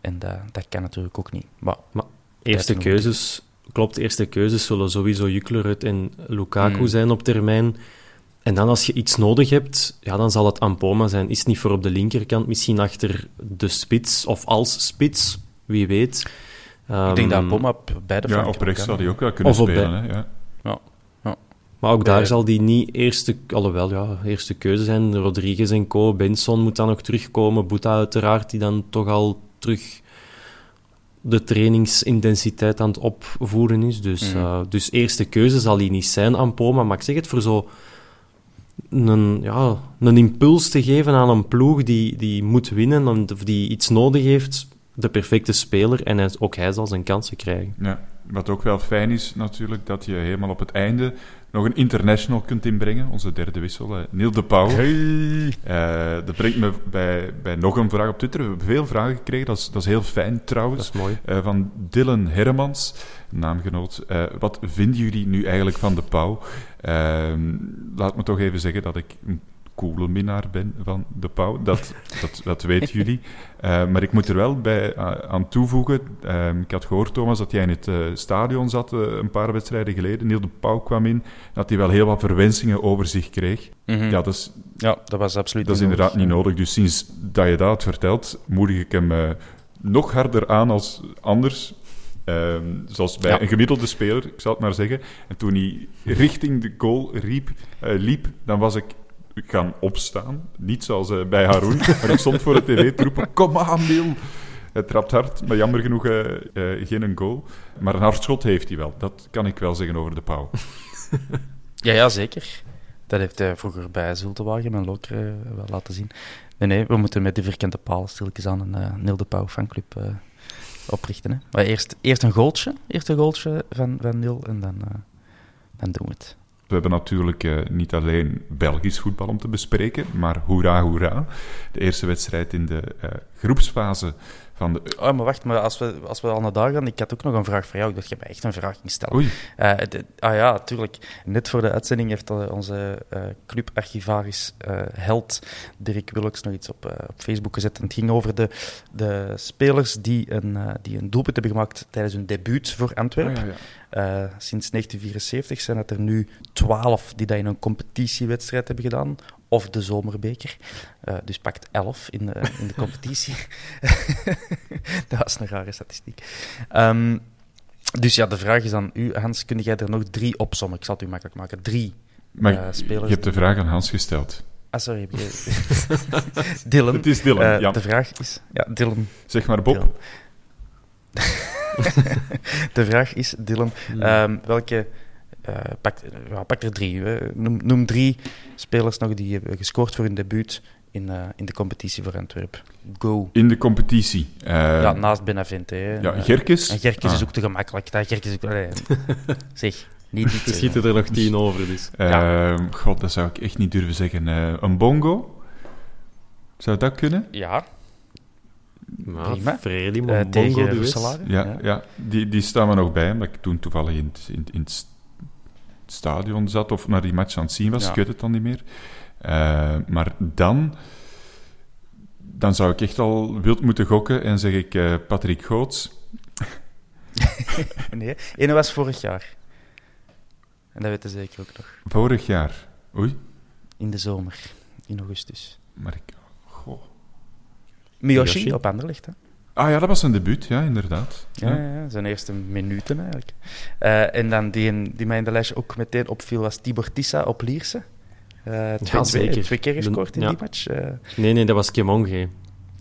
En dat, dat kan natuurlijk ook niet. Maar, maar eerste keuzes, klopt, eerste keuzes zullen sowieso Juklerud en Lukaku mm. zijn op termijn. En dan als je iets nodig hebt, ja, dan zal het Ampoma zijn. Is het niet voor op de linkerkant, misschien achter de spits of als spits, wie weet. ik denk dat ehm, Ampoma op beide Ja, op rechts zal hij ook wel kunnen spelen. Hè? Ja. Ja. Maar ook daar zal die niet eerste, alhoewel, ja, eerste keuze zijn. Rodriguez en Co. Benson moet dan nog terugkomen. Boeta uiteraard, die dan toch al terug de trainingsintensiteit aan het opvoeren is. Dus, mm. uh, dus eerste keuze zal hij niet zijn, Ampoma. Maar ik zeg het, voor zo een, ja, een impuls te geven aan een ploeg die, die moet winnen of die iets nodig heeft, de perfecte speler. En ook hij zal zijn kansen krijgen. Ja, wat ook wel fijn is natuurlijk, dat je helemaal op het einde nog een international kunt inbrengen. Onze derde wissel, uh, Neil de Pauw. Hey. Uh, dat brengt me bij, bij nog een vraag op Twitter. We hebben veel vragen gekregen, dat is, dat is heel fijn trouwens. Dat is mooi. Uh, van Dylan Hermans, naamgenoot. wat vinden jullie nu eigenlijk van de Pauw? Ehm, laat me toch even zeggen dat ik een coole minnaar ben van de Pauw. Dat, dat, dat weten jullie. Uh, maar ik moet er wel bij uh, aan toevoegen. Uh, ik had gehoord, Thomas, dat jij in het uh, stadion zat een paar wedstrijden geleden. Neil de Pauw kwam in. Dat hij wel heel wat verwensingen over zich kreeg. Mm -hmm. ja, dat is, ja, dat was absoluut Dat is inderdaad niet nodig. Dus sinds dat je dat vertelt, moedig ik hem nog harder aan als anders Ehm, zoals bij Ja. een gemiddelde speler, ik zal het maar zeggen. En toen hij richting de goal riep, eh, liep, dan was ik gaan opstaan. Niet zoals eh, bij Haroon, (laughs) maar ik stond voor de tv te roepen, kom aan, Neil. Hij trapt hard, maar jammer genoeg eh, eh, geen een goal. Maar een hard schot heeft hij wel. Dat kan ik wel zeggen over de Pauw. (laughs) Ja, ja, zeker. Dat heeft hij vroeger bij Zultewagen en Loker eh, wel laten zien. Nee, nee, we moeten met die verkende palen stilletjes aan een uh, Neil de Pauw fanclub oprichten. Hè. Maar eerst, eerst een goaltje, eerst een goaltje van, van Neil en dan, dan doen we het. We hebben natuurlijk eh, niet alleen Belgisch voetbal om te bespreken, maar hoera, hoera. De eerste wedstrijd in de eh, groepsfase van de... Oh, maar wacht, maar als we, als we al naar daar gaan, ik had ook nog een vraag voor jou. Ik dacht, je mij echt een vraag ging stellen. Oei. Eh, de- ah ja, tuurlijk. Net voor de uitzending heeft onze eh, clubarchivaris eh, held Dirk Willeks nog iets op, op Facebook gezet. En het ging over de, de spelers die een, die een doelpunt hebben gemaakt tijdens hun debuut voor Antwerpen. Ah, ja, ja. Sinds 1974 zijn het er nu 12 die dat in een competitiewedstrijd hebben gedaan. Of de zomerbeker. Eh, dus pakt 11 in de, in de competitie. (laughs) dat was een rare statistiek. Ehm, dus ja, de vraag is aan u, Hans. Kun jij er nog drie opzommen? Ik zal het u makkelijk maken. Drie Maar eh, spelers. je hebt de vraag aan Hans gesteld. Ah, sorry. heb je- (laughs) Dylan. Het is Dylan, Eh, ja. De vraag is... Ja, Dylan. Zeg maar Bob. Dylan. (laughs) de vraag is, Dylan, ehm, welke... eh pak, ja, pak er drie. Noem, noem drie spelers nog die hebben gescoord voor hun debuut in, eh, in de competitie voor Antwerpen. Go. In de competitie. eh, ja, naast Benavente. Hè. ja, Eh, Gerkes. En Gerkes Ah. is ook te gemakkelijk. Dat Gerkes is ook... allee, (laughs) zeg, niet dit Er schieten er nog tien over, dus. Ehm, God, dat zou ik echt niet durven zeggen. Eh, een bongo? Zou dat kunnen? Ja, Ja, Prima. Freddy, eh, maar tegen Bongo duet. Roeselare. Ja, ja. die, die staan we nog bij, omdat ik toen toevallig in het, in, in het stadion zat of naar die match aan het zien was. Ja. Ik weet het dan niet meer. Eh, maar dan, dan zou ik echt al wild moeten gokken en zeg ik eh, Patrick Goots. (laughs) Nee, ene was vorig jaar. En dat weten ze zeker ook nog. Vorig jaar. Oei, In de zomer, in augustus. maar ik... Goh. Miyoshi, Miyoshi? op Anderlecht, hè? Ah ja, dat was zijn debuut, ja, inderdaad. Ja, ja, ja, zijn eerste minuten eigenlijk. Eh, en dan die, die mij in de lijstje ook meteen opviel was Tibor Tissa op Lierse. Eh, twee, Ja, twee, zeker. twee keer gescoord in ja. die match. Eh, Nee, nee, dat was Kemonge.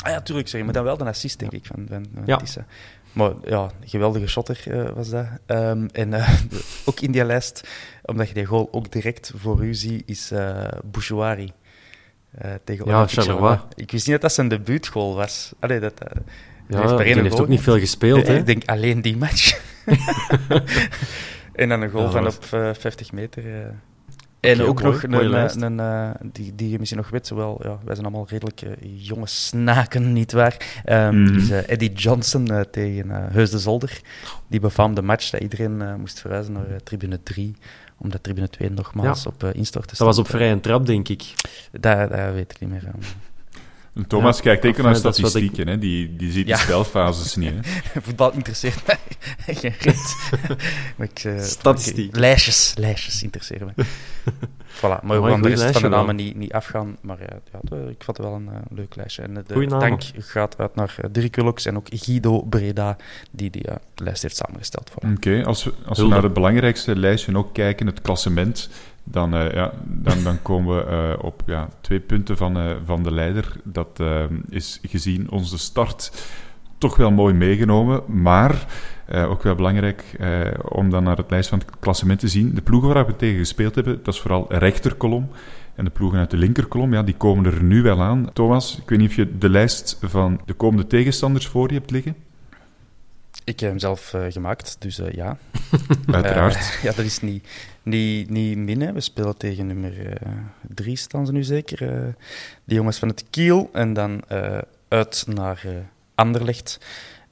ah ja, tuurlijk, sorry, maar dan wel de assist, denk ik, van, van, van Ja. Tissa. Maar ja, geweldige shotter eh, was dat. Ehm, en eh, (laughs) ook in die lijst, omdat je die goal ook direct voor u ziet, is eh Bouchouari. Eh, tegen Ja, Charleroi. Ik wist niet dat dat zijn debuutgoal was. Allee, dat, eh, Ja, heeft die ook niet veel gespeeld, hè? Ik denk alleen die match. (laughs) en dan een goal Ja, van op eh, 50 meter. eh. En ook mooi, nog een, lijst. een, een, eh, die, die je misschien nog weet, zowel, ja, wij zijn allemaal redelijk eh, jonge snaken, nietwaar? Ehm Mhm. is eh, Eddie Johnson eh, tegen eh, Heus de Zolder. Die befaamde match dat iedereen eh, moest verhuizen naar eh, tribune 3, omdat tribune 2 nogmaals Ja. op instorten Dat was op vrije trap, denk ik. Dat, dat weet ik niet meer. Eh. En Thomas Ja, kijkt even of, naar eh, ik- statistieken, hè. Die, die ziet Ja. de spelfases niet, hè. (laughs) Voetbal interesseert mij (laughs) geen reet. (laughs) maar ik, eh, Statistiek. ik- lijstjes, lijstjes interesseren me. voilà, maar we gaan de rest van de namen niet, niet afgaan. Maar ja, ja, de- ik vond het wel een eh, leuk lijstje. En eh, de dank gaat uit naar eh, Dirk Willocks en ook Guido Breda, die die eh, lijst heeft samengesteld. Voilà. Oké, als we, als we Hulde. naar het belangrijkste lijstje ook kijken, het klassement, dan, eh, ja, dan, dan komen we eh, op ja, twee punten van, eh, van de leider. Dat is gezien onze start toch wel mooi meegenomen, maar ook wel belangrijk om dan naar het lijstje van het klassement te zien. De ploegen waar we tegen gespeeld hebben, dat is vooral rechterkolom. En de ploegen uit de linkerkolom, ja, die komen er nu wel aan. Thomas, ik weet niet of je de lijst van de komende tegenstanders voor je hebt liggen. Ik heb hem zelf eh, gemaakt, dus eh, ja. (laughs) Uiteraard. Eh, ja, dat is niet, niet, niet min. hè. We spelen tegen nummer drie, staan ze nu zeker. eh die jongens van het Kiel. En dan eh, uit naar eh, Anderlecht.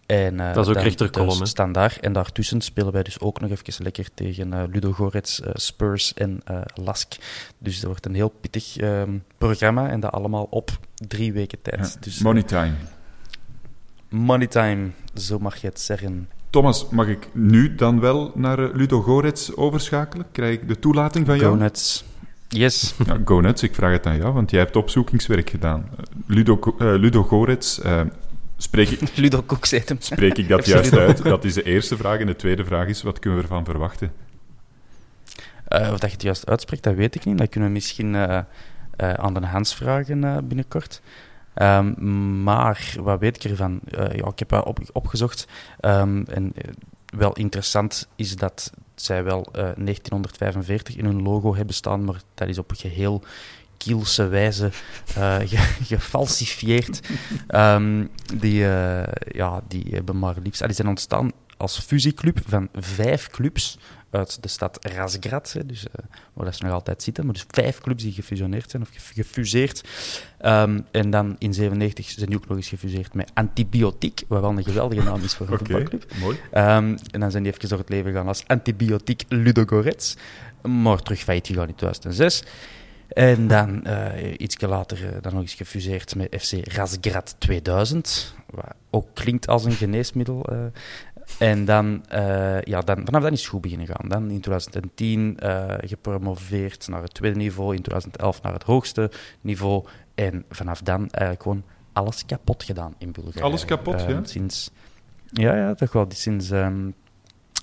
En, eh, Dat is ook dan rechterkolom, hè? staan daar. En daartussen spelen wij dus ook nog even lekker tegen eh, Ludo Gorets, Spurs en eh, Lask. Dus dat wordt een heel pittig ehm, programma. En dat allemaal op drie weken tijd. Ja, Dus Money time. Money time, zo mag je het zeggen. Thomas, mag ik nu dan wel naar eh, Ludo Gorets overschakelen? Krijg ik de toelating van jou? Go Nuts. Yes. Ja, go nuts, ik vraag het aan jou, want jij hebt opzoekingswerk gedaan. Eh, Ludo, eh, Ludo Gorets, Spreek ik, (laughs) Ludo heet hem. spreek ik dat (laughs) juist Ludo. uit? Dat is de eerste vraag. En de tweede vraag is, wat kunnen we ervan verwachten? Of dat je het juist uitspreekt, dat weet ik niet. Dat kunnen we misschien aan de Hans vragen binnenkort. Ehm, maar wat weet ik ervan? Eh, ja, ik heb op, opgezocht. Ehm, en eh, wel interessant is dat zij wel eh, 1945 in hun logo hebben staan, maar dat is op een geheel kielse wijze eh, (laughs) ge- gefalsifieerd. Ehm, die, eh, ja, die hebben maar liefst... ah, Die zijn ontstaan als fusieclub van vijf clubs uit de stad Razgrad, hè, dus, eh, waar dat ze nog altijd zitten. Maar dus vijf clubs die gefusioneerd zijn, of gef- gefuseerd. Ehm, en dan in 97 zijn die ook nog eens gefuseerd met Antibiotiek, wat wel een geweldige naam is voor een (laughs) voetbalclub. mooi. Ehm, en dan zijn die even door het leven gegaan als Antibiotiek Ludogorets. Maar terug failliet gegaan in 2006. En dan eh iets later eh, dan nog eens gefuseerd met FC Razgrad 2000. Wat ook klinkt als een geneesmiddel. En dan, eh, ja, dan, vanaf dan is het goed beginnen gaan. Dan in 2010 eh, gepromoveerd naar het tweede niveau. In 2011 naar het hoogste niveau. En vanaf dan eigenlijk gewoon alles kapot gedaan in Bulgarije. Alles kapot, Eh, ja? Sinds, ja, ja, toch wel. Sinds, ehm,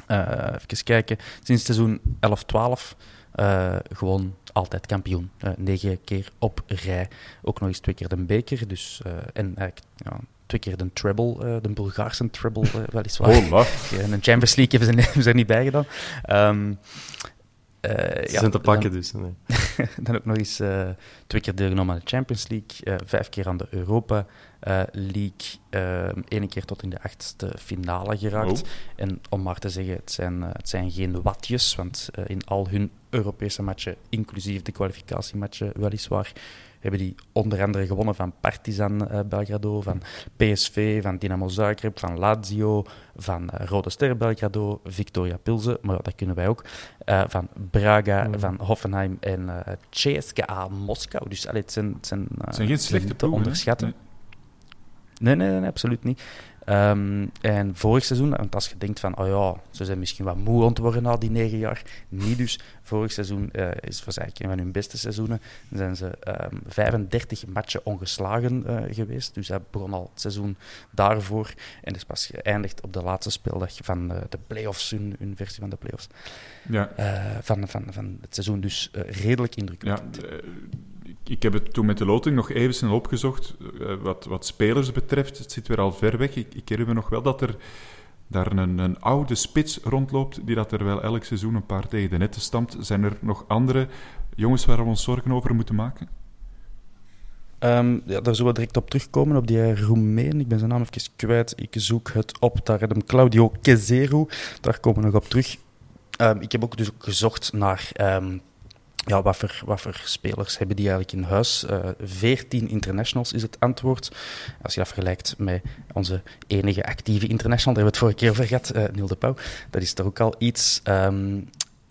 eh, even kijken, sinds seizoen 11-12 eh, gewoon altijd kampioen. Negen keer op rij. Ook nog eens twee keer de beker. Dus, en eigenlijk ja, twee keer de treble, eh, de Bulgaarse treble eh, weliswaar. Hola. (laughs) Ja, en een Champions League hebben ze, hebben ze er niet bij gedaan. Ehm, eh, Ze ja, zijn te pakken, dan- dus. Nee. (laughs) dan ook nog eens twee keer deelgenomen aan de Champions League, vijf keer aan de Europa League, één keer tot in de achtste finale geraakt. Oh. En om maar te zeggen, het zijn, het zijn geen watjes, want in al hun Europese matchen, inclusief de kwalificatiematchen weliswaar, hebben die onder andere gewonnen van Partizan eh, Belgrado, van PSV, van Dynamo Zagreb, van Lazio, van eh, Rode Ster Belgrado, Victoria Pilsen, maar dat kunnen wij ook, eh, van Braga, Mm. van Hoffenheim en eh CSKA Moskou. Dus allee, het zijn, het zijn, Het zijn geen slechte te ploegen, onderschatten. Nee. Nee, nee, nee, absoluut niet. Ehm, en vorig seizoen, want als je denkt van, oh ja, ze zijn misschien wat moe worden na die negen jaar. Niet dus. Vorig seizoen eh, is, was eigenlijk een van hun beste seizoenen. Dan zijn ze ehm 35 matchen ongeslagen eh, geweest. Dus dat begon al het seizoen daarvoor. En is pas geëindigd op de laatste speeldag van eh, de playoffs, hun, hun versie van de playoffs. Ja, van, van, van het seizoen. Dus redelijk ja, indrukwekkend. eh, ik- heb het toen met de loting nog even snel opgezocht. eh, wat, wat spelers betreft, het zit weer al ver weg. Ik, ik herinner me nog wel dat er daar een, een oude spits rondloopt, die dat er wel elk seizoen een paar tegen de netten stampt. Zijn er nog andere jongens waar we ons zorgen over moeten maken? Ehm, ja, daar zullen we direct op terugkomen, op die Roemeen. Ik ben zijn naam even kwijt. Ik zoek het op. Daar hem Claudio Kezero. Daar komen we nog op terug. Ehm, ik heb ook dus gezocht naar ehm, ja, wat, voor, wat voor spelers hebben die eigenlijk in huis. Eh 14 internationals is het antwoord. Als je dat vergelijkt met onze enige actieve international, daar hebben we het vorige keer over gehad, eh Neil de Pauw. Dat is toch ook al iets. Ehm,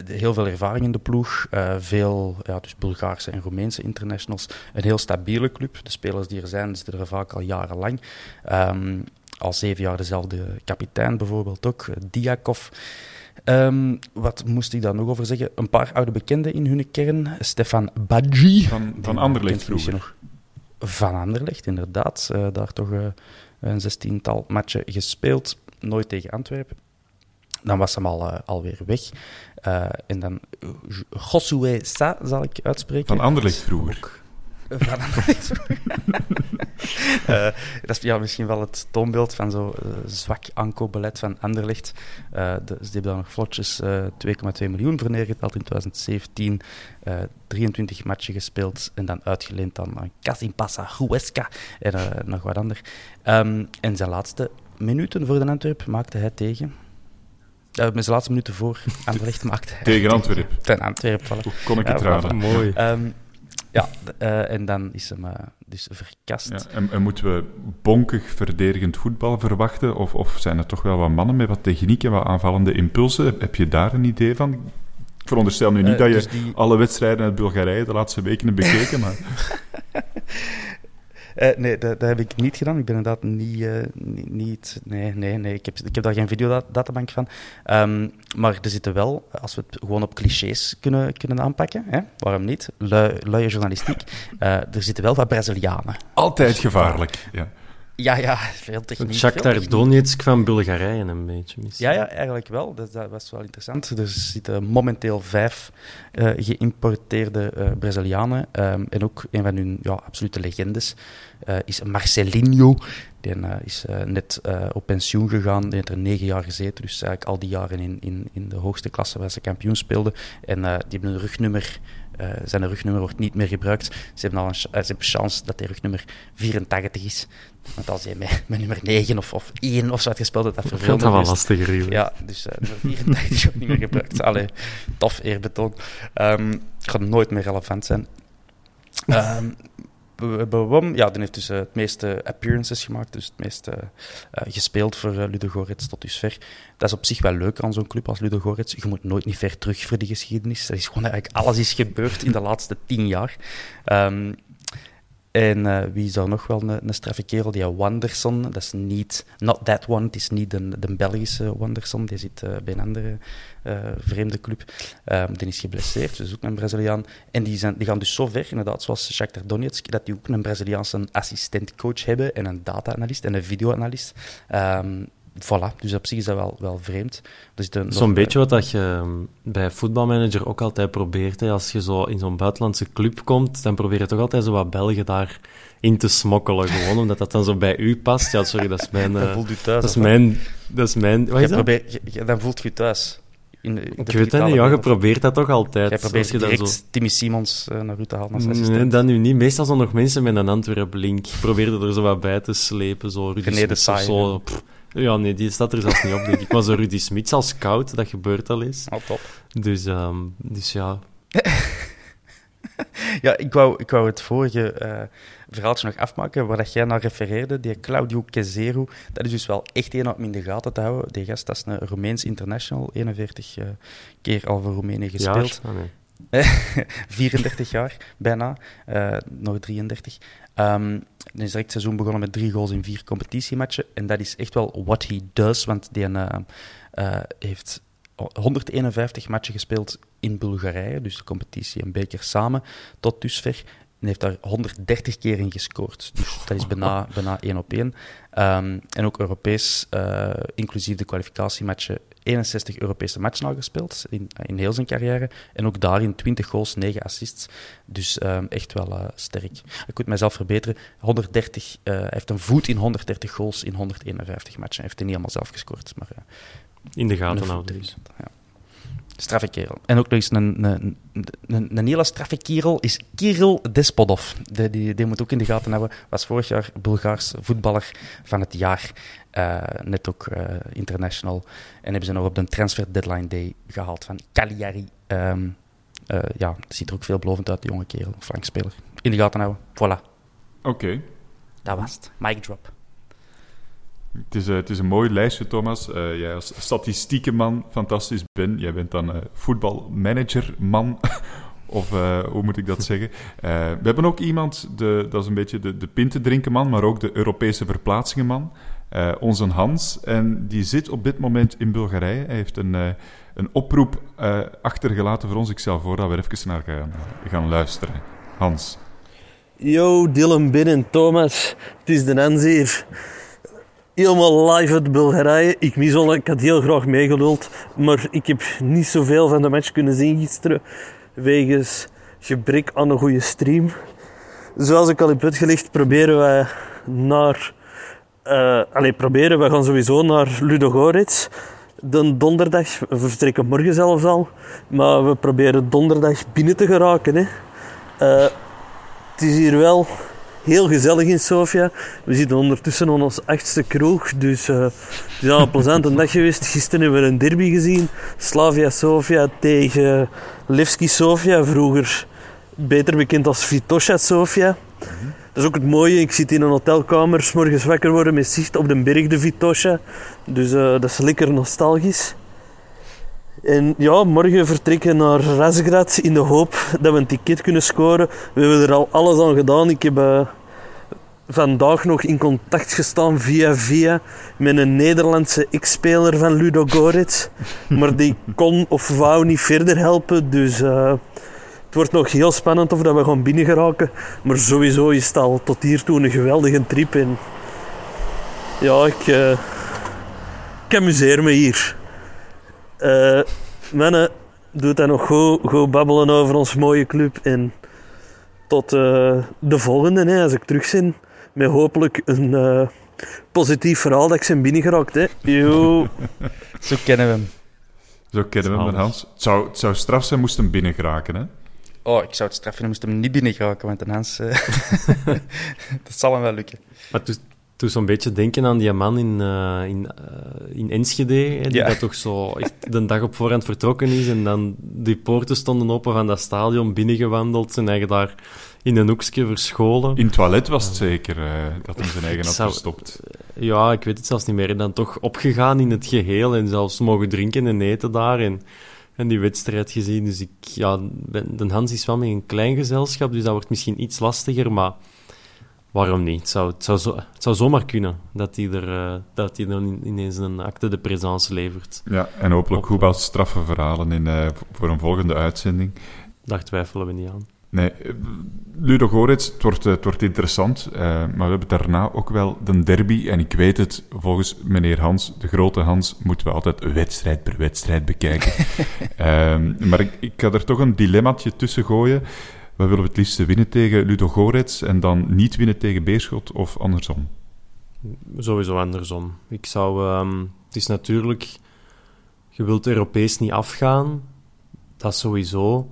heel veel ervaring in de ploeg. eh, veel ja, dus Bulgaarse en Roemeense internationals. Een heel stabiele club. De spelers die er zijn, zitten er vaak al jarenlang. Ehm, al zeven jaar dezelfde kapitein bijvoorbeeld ook, Diakov. Ehm, wat moest ik daar nog over zeggen? Een paar oude bekenden in hun kern. Stefan Badji. Van, van Anderlecht vroeger. nog. Van Anderlecht, inderdaad. Eh, daar toch eh, een zestiental matchen gespeeld. Nooit tegen Antwerpen. Dan was hem al, eh, alweer weg. En dan Josué Sa, zal ik uitspreken. Van Anderlecht vroeger. Van Anderlecht. (laughs) Eh, dat is ja, misschien wel het toonbeeld van zo'n eh, zwak aankoopbeleid van Anderlecht. Eh, de, ze hebben daar nog vlotjes eh 2,2 miljoen voor neergeteld in 2017. eh 23 matchen gespeeld en dan uitgeleend aan Kasimpasa, Huesca en eh, nog wat ander. Ehm, en zijn laatste minuten voor de Antwerp maakte hij tegen... Uh, met zijn laatste minuten voor (laughs) Anderlecht maakte hij Tegen Antwerpen. Ten Antwerp vallen. Hoe kon ik het voilà. raden? Mooi. Ehm, ja, eh, en dan is hem eh, dus verkast. Ja, en, en moeten we bonkig verdedigend voetbal verwachten? Of, of zijn er toch wel wat mannen met wat techniek en wat aanvallende impulsen? Heb, heb je daar een idee van? Ik veronderstel nu niet Eh, dat je dus die- alle wedstrijden uit Bulgarije de laatste weken hebt bekeken, maar (laughs) Eh, nee, dat, dat heb ik niet gedaan. Ik ben inderdaad niet... eh, niet, nee, nee, nee. Ik heb, ik heb daar geen videodatabank van. Ehm, maar er zitten wel, als we het gewoon op clichés kunnen, kunnen aanpakken, hè, waarom niet? Lui, luie journalistiek. eh, er zitten wel wat Brazilianen. altijd gevaarlijk. Ja. Ja, ja, veel techniek. Shakhtar. Donetsk van Bulgarije een beetje. misschien. Ja, ja, eigenlijk wel. Dat, dat was wel interessant. Er zitten momenteel vijf eh, geïmporteerde eh, Brazilianen. Ehm, en ook een van hun ja, absolute legendes eh, is Marcelinho. Die is net op pensioen gegaan. Die heeft er negen jaar gezeten. Dus eigenlijk al die jaren in, in, in de hoogste klasse waar ze kampioen speelden. En die hebben een rugnummer. Eh, zijn rugnummer wordt niet meer gebruikt. Ze hebben al een, eh, ze hebben chance dat die rugnummer 84 is. Want als je met, met nummer 9 of, of 1 of zo had gespeeld, dat dat verveeld dat wel lastiger, Ruben. ja, dus eh nummer 84 is ook niet meer gebruikt. Allee, tof eerbetoon. Ehm het gaat nooit meer relevant zijn. Ehm. Ja, die heeft dus eh, het meeste appearances gemaakt, dus het meeste eh, gespeeld voor uh, Ludo Goretz tot dusver. Dat is op zich wel leuk aan zo'n club als Ludo Goretz. Je moet nooit niet ver terug voor die geschiedenis. Dat is gewoon eigenlijk alles is gebeurd in de laatste tien jaar. Ehm, en eh, wie daar nog wel een, een straffe kerel? Die Wanderson. Dat is niet... Not that one. Het is niet de, Belgische Wanderson. Die zit eh, bij een andere eh, vreemde club. Ehm, die is geblesseerd, dus ook een Braziliaan. En die, zijn, die gaan dus zo ver, inderdaad, zoals Shakhtar Donetsk, dat die ook een Braziliaanse assistentcoach hebben en een data-analyst en een video-analyst. Ehm, voilà, dus op zich is dat wel, wel vreemd. Nog, Zo'n eh, beetje wat dat je ehm, bij voetbalmanager ook altijd probeert. Hè. Als je zo in zo'n buitenlandse club komt, dan probeer je toch altijd zo wat Belgen daar in te smokkelen. Gewoon omdat dat dan zo bij u past. Ja, sorry, dat is mijn... Dan eh, voelt u thuis. dat is mijn... Dat is mijn... Wat Je is dat? probeert- je- je- dan voelt je thuis. In de, in de Ik weet het niet. Ja, je probeert dat toch altijd. Jij probeert je direct zo- Timmy Simons eh, naar u te halen als assistent. Nee, dat nu niet. Meestal zijn nog mensen met een Antwerp-link. Probeerde er zo wat bij te slepen. Zo René de Saai, zo. ja. Pff, Ja, nee, die staat er zelfs niet op, denk ik. Maar zo Rudy Smits als scout, dat gebeurt al eens. Oh, top. Dus, ehm, dus ja, (laughs) Ja, ik wou, ik wou het vorige eh, verhaaltje nog afmaken, waar dat jij naar refereerde, die Claudio Kezero. Dat is dus wel echt één om in de gaten te houden. Die gast, dat is een Roemeens international, 41 eh, keer al voor Roemenië gespeeld. jaar. Ah, nee. (laughs) 34 jaar, bijna. Eh, nog 33. Ehm dan is direct het seizoen begonnen met drie goals in vier competitiematchen. En dat is echt wel what he does, want die eh, eh, heeft 151 matchen gespeeld in Bulgarije, dus de competitie en beker samen, tot dusver. En heeft daar 130 keer in gescoord. Dus dat is bijna, (laughs) bijna één op één. Ehm, en ook Europees, eh, inclusief de kwalificatiematchen, 61 Europese matchen al gespeeld in, in heel zijn carrière. En ook daarin 20 goals, 9 assists. Dus ehm, echt wel eh, sterk. Ik moet mezelf verbeteren. 130, eh, hij heeft een voet in 130 goals in 151 matchen. Hij heeft hij niet allemaal zelf gescoord, maar In de gaten houden. Ja. Straffe kerel. En ook nog eens een, een, een, een hele straffe kerel is Kirill Despodov. Die, die, die moet ook in de gaten houden. Was vorig jaar Bulgaars voetballer van het jaar. Eh, net ook eh, international. En hebben ze nog op de transfer deadline day gehaald van Cagliari. Ehm, eh, ja, het ziet er ook veelbelovend uit, die jonge kerel. Flankspeler. In de gaten houden. Voilà. Oké. Dat was het. Mic drop. Het is, eh, het is een mooi lijstje, Thomas. Eh, jij als statistiekenman, fantastisch. Ben, jij bent dan eh voetbalmanagerman. (laughs) of hoe moet ik dat zeggen? We hebben ook iemand, de, dat is een beetje de, de pintendrinkenman, maar ook de Europese verplaatsingenman. Onze Hans. En die zit op dit moment in Bulgarije. Hij heeft een, een oproep achtergelaten voor ons. Ik stel voor dat we er even naar gaan, gaan luisteren. Hans. Yo, Dylan, Ben en Thomas. Het is de Hans hier. Helemaal live uit Bulgarije. Ik mis al, ik had heel graag meegeluld. Maar ik heb niet zoveel van de match kunnen zien gisteren. Wegens gebrek aan een goede stream. Zoals ik al heb uitgelegd, proberen wij naar... eh allee, proberen, we gaan sowieso naar Ludogorets. De donderdag, we vertrekken morgen zelfs al. Maar we proberen donderdag binnen te geraken. Hè. Eh, het is hier wel heel gezellig in Sofia. We zitten ondertussen aan ons achtste kroeg. Dus eh, het is al een plezante dag geweest. Gisteren hebben we een derby gezien. Slavia Sofia tegen Levski Sofia. Vroeger beter bekend als Vitosha Sofia. Dat is ook het mooie. Ik zit in een hotelkamer. 's morgens wakker worden met zicht op de berg de Vitosha. Dus eh, dat is lekker nostalgisch. En ja, morgen vertrekken naar Razgrad in de hoop dat we een ticket kunnen scoren. We hebben er al alles aan gedaan. Ik heb eh, vandaag nog in contact gestaan via via met een Nederlandse ex-speler van Ludo Goretz. Maar die kon of wou niet verder helpen. Dus eh, het wordt nog heel spannend of dat we gaan binnen geraken. Maar sowieso is het al tot hiertoe een geweldige trip. En Ja, ik, uh, ik amuseer me hier. Uh, mannen, doet dat nog goed, goed babbelen over ons mooie club. En tot uh, de volgende, hè, als ik terug ben. Met hopelijk een uh, positief verhaal dat ik ben binnengeraakt. Hè. Yo. (laughs) Zo kennen we hem. Zo kennen we hem, Hans. Het zou, het zou straf zijn moest hem binnengeraken, hè? Oh, ik zou het straf vinden moest hem niet binnengeraken, want een Hans... Uh, (laughs) dat zal hem wel lukken. Maar toen, zo'n beetje denken aan die man in, uh, in, uh, in Enschede, hè, die ja. dat toch zo de dag op voorhand vertrokken is en dan die poorten stonden open van dat stadion, binnengewandeld en eigenlijk daar in een hoekje verscholen. In het toilet was het zeker uh, dat hij zijn eigen (laughs) had gestopt. Ja, ik weet het zelfs niet meer. En dan toch opgegaan in het geheel en zelfs mogen drinken en eten daar en, en die wedstrijd gezien. Dus ik, ja, de Hans is wel met een klein gezelschap, dus dat wordt misschien iets lastiger, maar waarom niet? Het zou, het zou, zo, het zou zomaar kunnen dat hij er, uh, dat hij dan ineens een acte de présence levert. Ja, en hopelijk goed wat straffe verhalen in, uh, voor een volgende uitzending. Daar twijfelen we niet aan. Nee, Ludo Goretz, het wordt, het wordt interessant, uh, maar we hebben daarna ook wel de derby. En ik weet het, volgens meneer Hans, de grote Hans, moeten we altijd wedstrijd per wedstrijd bekijken. uh, (laughs) maar ik, ik ga er toch een dilemmaatje tussen gooien. We willen het liefst winnen tegen Ludo Goretz en dan niet winnen tegen Beerschot of andersom? Sowieso andersom. Ik zou... Um, het is natuurlijk... Je wilt Europees niet afgaan. Dat sowieso.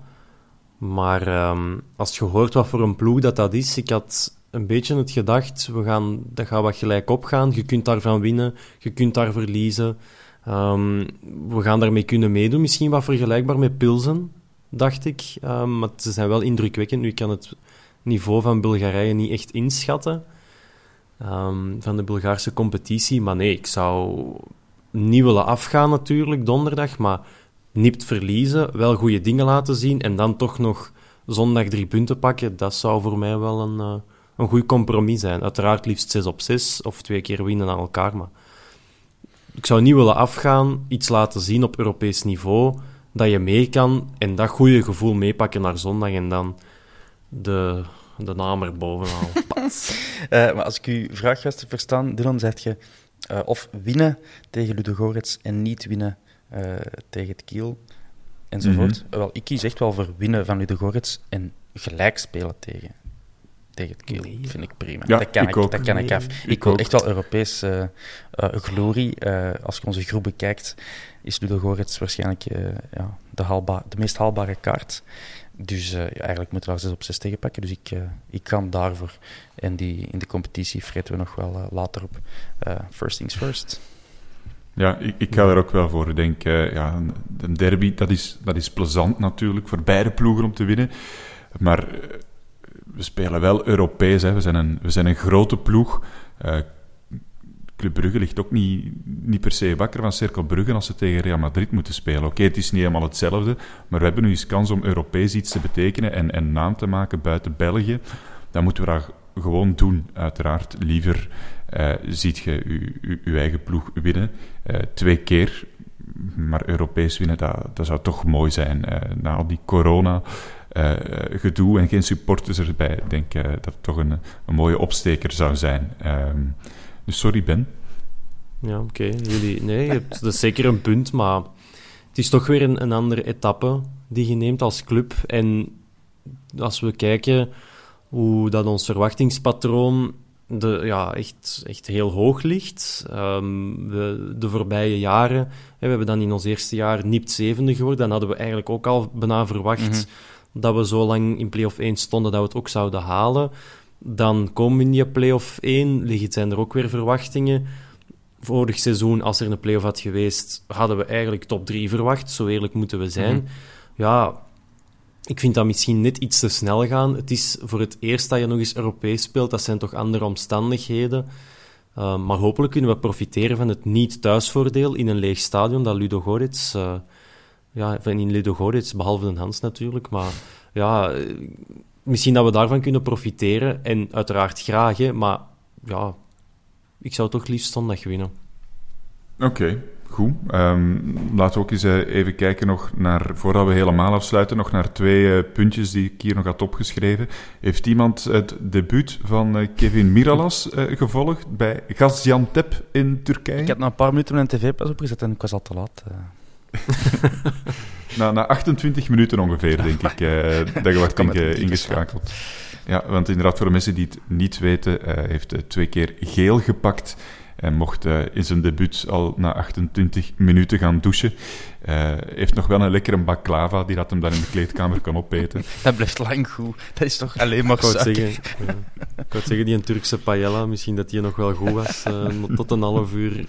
Maar um, als je hoort wat voor een ploeg dat dat is... Ik had een beetje het gedacht... We gaan, dat gaat wat gelijk opgaan. Je kunt daarvan winnen. Je kunt daar verliezen. Um, we gaan daarmee kunnen meedoen. Misschien wat vergelijkbaar met Pilsen dacht ik. Um, maar ze zijn wel indrukwekkend. Nu kan het niveau van Bulgarije niet echt inschatten. Um, van de Bulgaarse competitie. Maar nee, ik zou niet willen afgaan natuurlijk, donderdag. Maar nipt verliezen, wel goede dingen laten zien. En dan toch nog zondag drie punten pakken. Dat zou voor mij wel een, uh, een goed compromis zijn. Uiteraard liefst 6 op 6 of twee keer winnen aan elkaar. Maar ik zou niet willen afgaan, iets laten zien op Europees niveau dat je mee kan en dat goede gevoel meepakken naar zondag en dan de, de naam erbovenal. uh, (laughs) maar als ik uw vraag juist verstaan, Dylan, zeg je uh, of winnen tegen Ludogorets en niet winnen uh, tegen het Kiel enzovoort. Mm -hmm. Wel, ik kies echt wel voor winnen van Ludogorets en gelijk spelen tegen, tegen het Kiel. Nee. vind ik prima. Ja, dat kan ik, ik, ook. dat kan nee, ik af. Ik, ik wil ook. echt wel Europees uh, uh, glorie. Uh, als je onze groep bekijkt, is Ludogorets waarschijnlijk ja, de, de meest haalbare kaart. Dus ja, eigenlijk moeten we daar 6 op 6 tegen pakken. Dus ik, ik kan daarvoor. En die, in de competitie vreten we nog wel later op. first things first. Ja, ik, ik, ga er ook wel voor. Ik denk, ja, een derby, dat is, dat is plezant natuurlijk voor beide ploegen om te winnen. Maar we spelen wel Europees. Hè. We, zijn een, we zijn een grote ploeg. Club Brugge ligt ook niet, niet per se wakker van Cirkel Brugge als ze tegen Real Madrid moeten spelen. Oké, het is niet helemaal hetzelfde, maar we hebben nu eens kans om Europees iets te betekenen en, en naam te maken buiten België. Dan moeten we dat gewoon doen, uiteraard. Liever uh, ziet je je eigen ploeg winnen. Uh, twee keer, maar Europees winnen, dat, dat zou toch mooi zijn. na al die corona... Gedoe en geen supporters erbij. Ik denk uh, dat het toch een, een mooie opsteker zou zijn. Um, dus sorry, Ben. Ja, oké. Okay. Jullie, nee, dat is zeker een punt, maar het is toch weer een, een andere etappe die je neemt als club. En als we kijken hoe dat ons verwachtingspatroon de, ja, echt, echt heel hoog ligt. Um, we, de voorbije jaren, hè, we hebben dan in ons eerste jaar niet zevende geworden. Dan hadden we eigenlijk ook al bijna verwacht... Mm -hmm dat we zo lang in play-off 1 stonden dat we het ook zouden halen. Dan komen we in die play-off 1, liggen zijn er ook weer verwachtingen. Vorig seizoen, als er een play-off had geweest, hadden we eigenlijk top 3 verwacht. Zo eerlijk moeten we zijn. Mm -hmm. Ja, ik vind dat misschien net iets te snel gaan. Het is voor het eerst dat je nog eens Europees speelt. Dat zijn toch andere omstandigheden. Uh, maar hopelijk kunnen we profiteren van het niet-thuisvoordeel in een leeg stadion dat Ludo Goretz... Uh, ja, in Ludogorets, behalve de Hans natuurlijk. Maar ja, misschien dat we daarvan kunnen profiteren. En uiteraard graag, hè, maar ja, ik zou toch liefst zondag winnen. Oké, okay, Goed. Ehm, laten we ook eens eh, even kijken nog naar, voordat we helemaal afsluiten, nog naar twee eh, puntjes die ik hier nog had opgeschreven. Heeft iemand het debuut van eh, Kevin Miralas gevolgd bij Gaziantep in Turkije? Ik heb na een paar minuten mijn tv-pas opgezet en ik was al te laat. (laughs) na, na 28 minuten ongeveer, denk ik, dat je wordt ingeschakeld. Ja, want inderdaad, voor de mensen die het niet weten, heeft twee keer geel gepakt hij mocht uh, in zijn debuut al na 28 minuten gaan douchen. Uh, heeft nog wel een lekkere baklava, die dat hem dan in de kleedkamer kan opeten. (laughs) Dat blijft lang goed. Dat is toch alleen maar ik zeggen, ja. Ik wou zeggen, die een Turkse paella, misschien dat die nog wel goed was. Uh, tot een half uur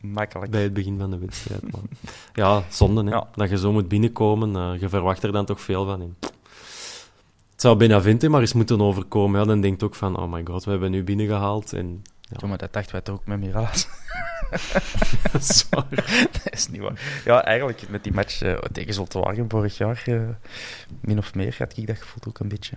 Makkelijk. bij het begin van de wedstrijd. Maar (laughs) ja, zonde hè? Ja. dat je zo moet binnenkomen. je verwacht er dan toch veel van in. Het zou Benavente maar eens moeten overkomen. Ja, dan denkt ook van, oh my god, we hebben nu binnengehaald en ja. maar dat dachten wij toch ook met Miralas. (laughs) (laughs) dat is niet waar. Ja, eigenlijk met die match uh, tegen Zoltewagen vorig jaar, uh, min of meer, had ik dat gevoel ook een beetje.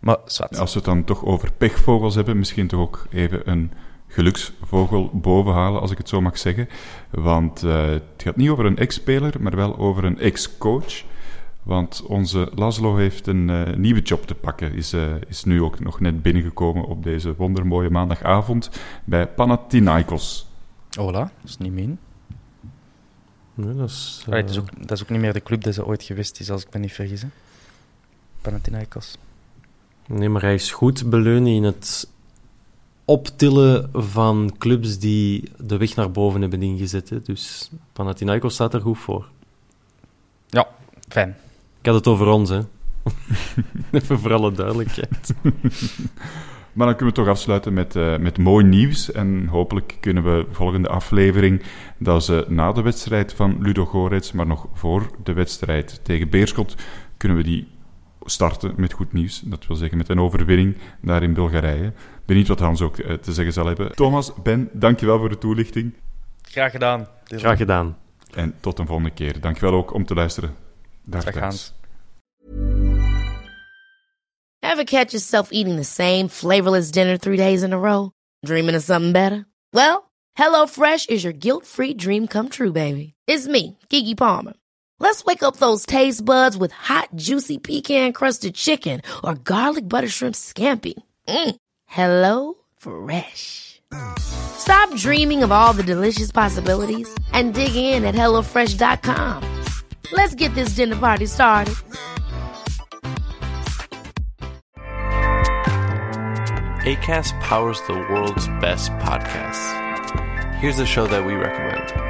Maar zwart. Als we het dan toch over pechvogels hebben, misschien toch ook even een geluksvogel bovenhalen, als ik het zo mag zeggen. Want uh, het gaat niet over een ex-speler, maar wel over een ex-coach. Want onze Laszlo heeft een uh, nieuwe job te pakken. Is, uh, is nu ook nog net binnengekomen op deze wondermooie maandagavond bij Panathinaikos. Hola, dat is niet min. Nee, dat, is, uh... dat, is ook, dat is ook niet meer de club die ze ooit geweest is, als ik me niet vergis. Hè? Panathinaikos. Nee, maar hij is goed beleunen in het optillen van clubs die de weg naar boven hebben ingezet. Hè. Dus Panathinaikos staat er goed voor. Ja, fijn. Ik had het over ons, hè. (laughs) Even voor alle duidelijkheid. (laughs) Maar dan kunnen we toch afsluiten met, uh, met mooi nieuws. En hopelijk kunnen we volgende aflevering, dat is na de wedstrijd van Ludo Gorets, maar nog voor de wedstrijd tegen Beerschot, kunnen we die starten met goed nieuws. Dat wil zeggen met een overwinning daar in Bulgarije. Benieuwd wat Hans ook uh, te zeggen zal hebben. Thomas, Ben, dankjewel voor de toelichting. Graag gedaan. Graag gedaan. En tot een volgende keer. Dankjewel ook om te luisteren. Dag Ever catch yourself eating the same flavorless dinner three days in a row? Dreaming of something better? Well, HelloFresh is your guilt-free dream come true, baby. It's me, Kiki Palmer. Let's wake up those taste buds with hot, juicy pecan-crusted chicken or garlic butter shrimp scampi. Mm. Hello Fresh. Stop dreaming of all the delicious possibilities and dig in at HelloFresh.com. Let's get this dinner party started. ACAST powers the world's best podcasts. Here's a show that we recommend.